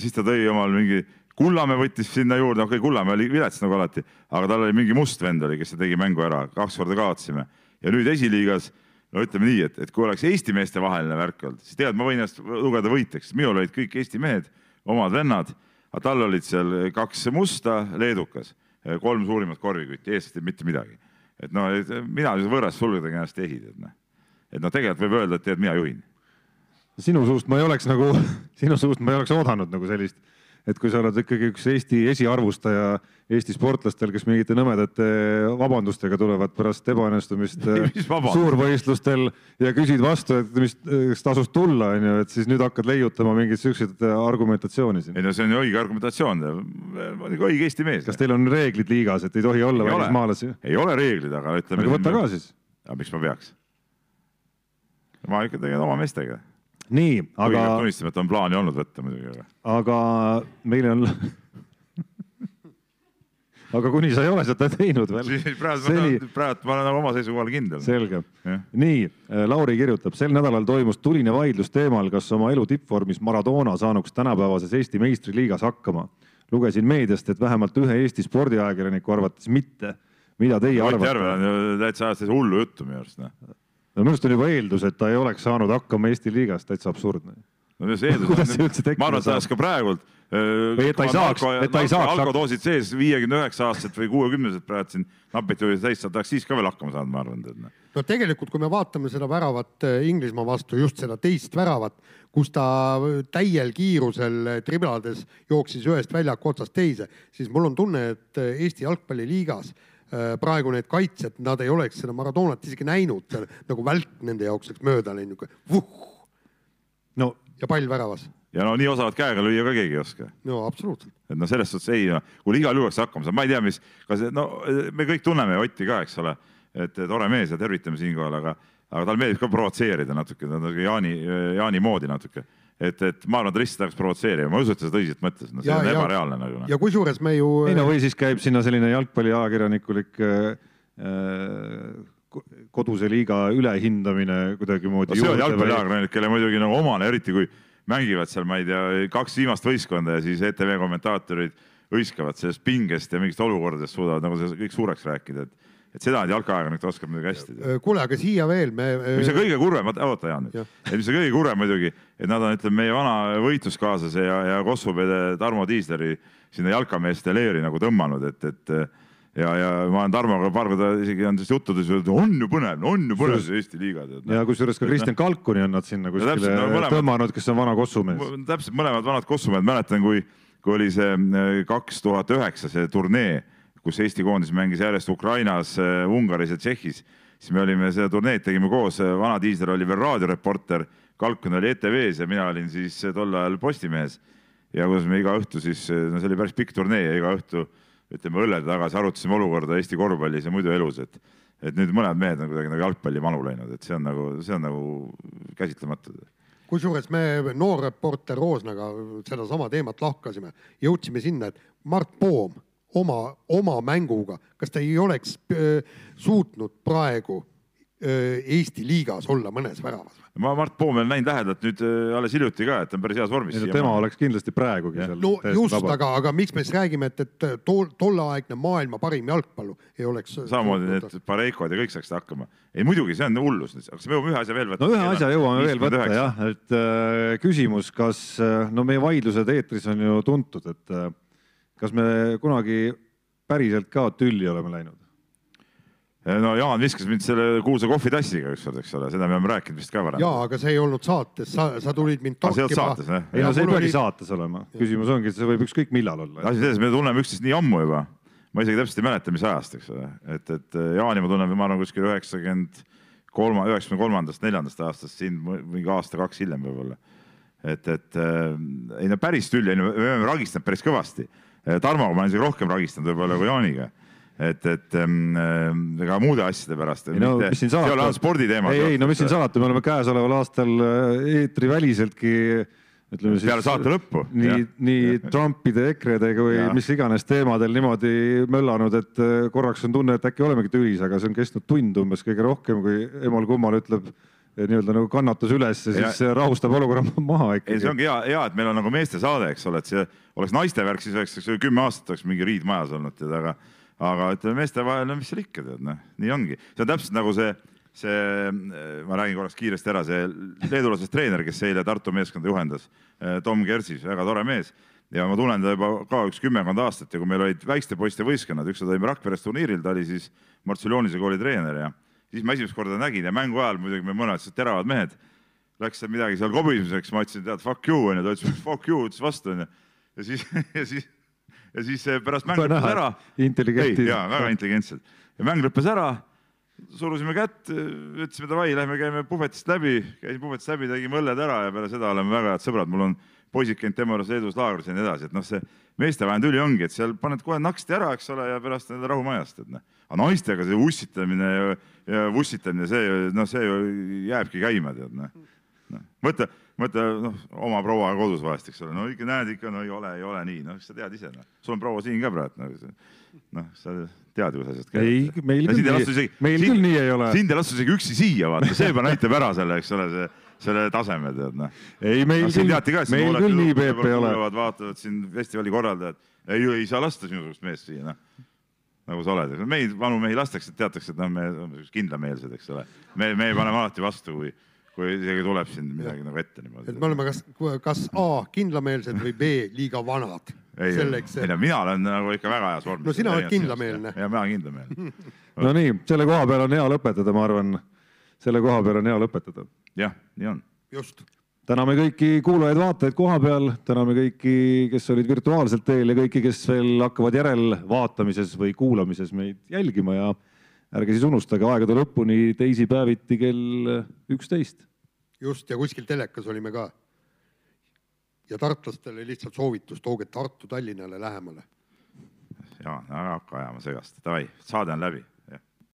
siis ta tõi omal mingi, Kullamäe võttis sinna juurde, okei okay,, Kullamäe oli vilets nagu alati, aga tal oli mingi must vend oli, kes tegi mängu ära, kaks korda kaotasime. Ja nüüd esiliigas no ütleme nii, et, et kui oleks Eesti meeste vaheline värk olnud, siis tead, ma võin ennast lugeda võitjaks, minul olid kõik Eesti mehed, omad vennad, aga tal olid seal kaks musta, leedukas, kolm suurimat korvikütti, eestlased mitte midagi et no mina võõras sulgedega ennast ei ehi, tead noh. et noh, tegelikult võib öelda, et tead, mina juhin. sinu suust ma ei oleks nagu, (laughs) sinu suust ma ei oleks oodanud nagu sellist, et kui sa oled ikkagi üks Eesti esiarvustaja Eesti sportlastel, kes mingite nõmedate vabandustega tulevad pärast ebaõnnestumist (laughs) suurvõistlustel ja küsid vastu, et mis, kas tasus tulla, onju, et siis nüüd hakkad leiutama mingeid siukseid argumentatsiooni siin. ei no see on ju õige argumentatsioon, õige Eesti mees. kas teil on reeglid liigas, et ei tohi olla välismaalasi? ei ole reeglid, aga ütleme. aga võta ka siis. aga miks ma peaks? ma ikka tegelen oma meestega nii, aga. tunnistame, et on plaani olnud võtta muidugi. aga meil on aga kuni sa ei ole seda teinud veel. praegu Seni... praegu ma olen nagu oma seisukohal kindel. selge. nii, Lauri kirjutab, sel nädalal toimus tuline vaidlus teemal, kas oma elu tippvormis Maradona saanuks tänapäevases Eesti meistriliigas hakkama. lugesin meediast, et vähemalt ühe Eesti spordiajakirjaniku arvates mitte. mida teie arvate? Ott Järvel on ju täitsa ajas hullu juttu minu arust noh no minu arust on juba eeldus, et ta ei oleks saanud hakkama Eesti liigas, täitsa absurdne. no mis eeldus on? ma arvan, et ta oleks ka praegult. või et ta ei saaks, et ta ei saaks. alkodoosid sees viiekümne üheksa aastased või kuuekümnesed praegu siin napid tulid täis, ta oleks siis ka veel hakkama saanud, ma arvan. Noh. no tegelikult, kui me vaatame seda väravat äh, Inglismaa vastu, just seda teist väravat, kus ta täiel kiirusel triblades jooksis ühest väljaku otsast teise, siis mul on tunne, et äh, Eesti jalgpalliliigas Äh, praegu need kaitsjad, nad ei oleks seda Maradonat isegi näinud, nagu välk nende jaoks läks mööda läinud. no ja pall väravas. ja no nii osavat käega lüüa ka keegi ei oska. no absoluutselt. et noh, selles suhtes ei no,, kui igal juhul saaks hakkama saada, ma ei tea, mis, kas no me kõik tunneme Otti ka, eks ole, et tore mees ja tervitame siinkohal, aga, aga tal meeldib ka provotseerida natuke, ta on nagu Jaani, Jaani moodi natuke et, et ma arvan, et ta lihtsalt tahaks provotseerima, ma ei usu, et ta seda tõsiselt mõtles, no see ja, on ebareaalne nagu no.. ja kusjuures me ju. ei no või siis käib sinna selline jalgpalliajakirjanikulik äh, äh, koduse liiga ülehindamine kuidagimoodi no,. see on jalgpalliajakirjanik, kelle muidugi nagu omane, eriti kui mängivad seal, ma ei tea, kaks viimast võistkonda ja siis ETV kommentaatorid hõiskavad sellest pingest ja mingist olukordadest suudavad nagu see kõik suureks rääkida, et et seda nüüd jalkaajakirjanik oskab muidugi hästi. kuule, aga siia veel me. mis on kõige kurvem, oota Jaan nüüd, et mis on kõige kurvem muidugi, et nad on, ütleme, meie vana võitluskaaslase ja, ja Kossupeede Tarmo Tiisleri sinna jalkameeste leeri nagu tõmmanud, et, et ja, ja ma olen Tarmoga paar korda isegi on sellest juttu tõsiselt, on ju põnev, on ju põnev see Eesti liiga. ja kusjuures ka Kristjan Kalkuni on nad sinna kuskile no, mõlemad, tõmmanud, kes on vana kossumees. täpselt, mõlemad vanad kossumehed, mäletan, kui, kui oli see äh, kaks tuhat üheksa see turnee kus Eesti koondis mängis järjest Ukrainas, äh, Ungaris ja Tšehhis, siis me olime seda turneed tegime koos, äh, vana diisler oli veel raadioreporter, Kalkun oli ETV-s ja mina olin siis äh, tol ajal Postimehes. ja kuidas me iga õhtu siis, no see oli päris pikk turnee ja iga õhtu ütleme õllede tagasi arutasime olukorda Eesti korvpallis ja muidu elus, et et nüüd mõned mehed on kuidagi nagu jalgpalli manu läinud, et see on nagu, see on nagu käsitlematu kusjuures me noor reporter Roosnaga sedasama teemat lahkasime, jõudsime sinna, et Mart Poom oma, oma mänguga, kas ta ei oleks öö, suutnud praegu öö, Eesti liigas olla mõnes väravas? ma Mart Poomel näinud lähedalt nüüd äh, alles hiljuti ka, et ta on päris heas vormis. tema oleks kindlasti praegugi seal. no just, aga, aga miks me siis räägime, et, et tol, tolleaegne maailma parim jalgpallu ei oleks. samamoodi need Pareikod ja kõik saaksid hakkama. ei muidugi, see on hullus, aga kas me jõuame ühe asja veel võtta? no ühe asja jõuame veel võtta jah, et äh, küsimus, kas äh, no meie vaidlused eetris on ju tuntud, et äh, kas me kunagi päriselt ka tülli oleme läinud? no Jaan viskas mind selle kuulsa kohvitassiga ükskord, eks ole, seda me oleme rääkinud vist ka varem. jaa, aga see ei olnud saates, sa, sa tulid mind Aa, see ei olnud saates, jah? ei no see ei peagi oli- saates olema, küsimus ongi, et see võib ükskõik millal olla. asi selles, me tunneme üksteist nii ammu juba, ma isegi täpselt ei mäleta, mis ajast, eks ole, et, et äh, Jaani ma tunnen, ma arvan kuskil üheksakümmend kolma, üheksakümne kolmandast, neljandast aastast, siin mingi aasta-kaks hiljem võib-olla. et, et äh, ei no päris tülli, me oleme ragistanud päris kõvasti. Tarmoga ma olen isegi rohkem ragistanud võib-olla kui Jaaniga. et, et ähm, äh, ega muude asjade pärast. ei no mis siin salata. sporditeemad. ei, ei no mis siin salata, me oleme käesoleval aastal äh, eetriväliseltki ütleme siis. Peale saate lõppu, nii nii Trumpide, EKRE-dega või Jah. mis iganes teemadel niimoodi möllanud, et äh, korraks on tunne, et äkki olemegi tülis, aga see on kestnud tund umbes kõige rohkem, kui emal-kummal ütleb eh, nii-öelda nagu kannatus üles ja Ja- siis see rahustab olukorra maha ei, see ikkagi. ongi hea, hea, et meil on nagu meeste saade, eks ole, et see oleks naiste värk, siis oleks eks ju kümme aastat oleks mingi riid majas olnud, tead, aga aga ütleme meeste vahel, no mis seal ikka tead, noh, nii ongi. see on täpselt nagu see, see, ma räägin korraks kiiresti ära, see leedulasest treener, kes eile Tartu meeskonda juhendas, Tom Kersis, väga tore mees ja ma tunnen teda juba ka üks kümmekond aastat ja kui meil olid väikeste poiste võistkonnad, ükskord olime Rakveres turniiril, ta oli siis Martsilonise kooli treener ja siis ma esimest korda nägin ja mängu ajal muidugi me sellised teravad mehed läks seal midagi seal kobisemiseks, ma ütlesin, tead, fuck you onju, ta ütles fuck you, ütles vastu onju. ja siis, (laughs) ja siis, ja siis pärast mäng lõppes ära. intelligentid. jaa, väga intelligentsed ja mäng lõppes ära, surusime kätt, ütlesime davai, lähme käime puhvetist läbi, käisime puhvetist läbi, tegime õlled ära ja peale seda oleme väga head sõbrad, mul on poisid käinud tema juures Leedus laagris ja nii edasi, et noh, see meestevaheline tüli ongi, et seal paned kohe naksti ära, eks ole, ja pärast on rahu majast, et noh. aga naistega see ussitamine ja, ja vussitamine, see noh, see ju jääbki käima, tead noh. Noh, mõtle, mõtle noh, oma proua kodus vahest, eks ole, no ikka näed ikka, no ei ole, ei ole nii, noh, sa tead ise, noh, sul on proua siin ka praegu, noh, sa tead kuidas asjad ei, meil küll nii meil küll nii ei ole. sind ei lastud isegi üksi siia, vaata, see juba näitab ära selle, eks ole, see, selle taseme tead noh. ei, meil siin küll teati ka, et, meil küll nii Peep ei ole. vaatavad siin festivali korraldajad, ei, ei saa lasta sinusugust meest siia, noh nagu sa oled, meid, vanu mehi lastakse, teatakse, et noh, me oleme kindlameelsed, eks ole. me, me paneme alati vastu, kui, kui isegi tuleb siin midagi nagu ette niimoodi et me. oleme kas, kas A kindlameelsed või B liiga vanad ei, selleks, ei no mina olen nagu ikka väga heas vormis. No sina oled kindlameelne. ja mina olen kindlameelne. no nii, selle koha peal on hea lõpetada, ma arvan. Selle koha peal on hea lõpetada. jah, nii on. just, täname kõiki kuulajaid-vaatajaid koha peal, täname kõiki, kes olid virtuaalselt teel ja kõiki, kes veel hakkavad järelvaatamises või kuulamises meid jälgima ja ärge siis unustage aegade lõpuni teisipäeviti kell üksteist. just ja kuskil telekas olime ka. ja tartlastele lihtsalt soovitus, tooge Tartu Tallinnale lähemale Jaan, ära hakka ajama segast, davai, saade on läbi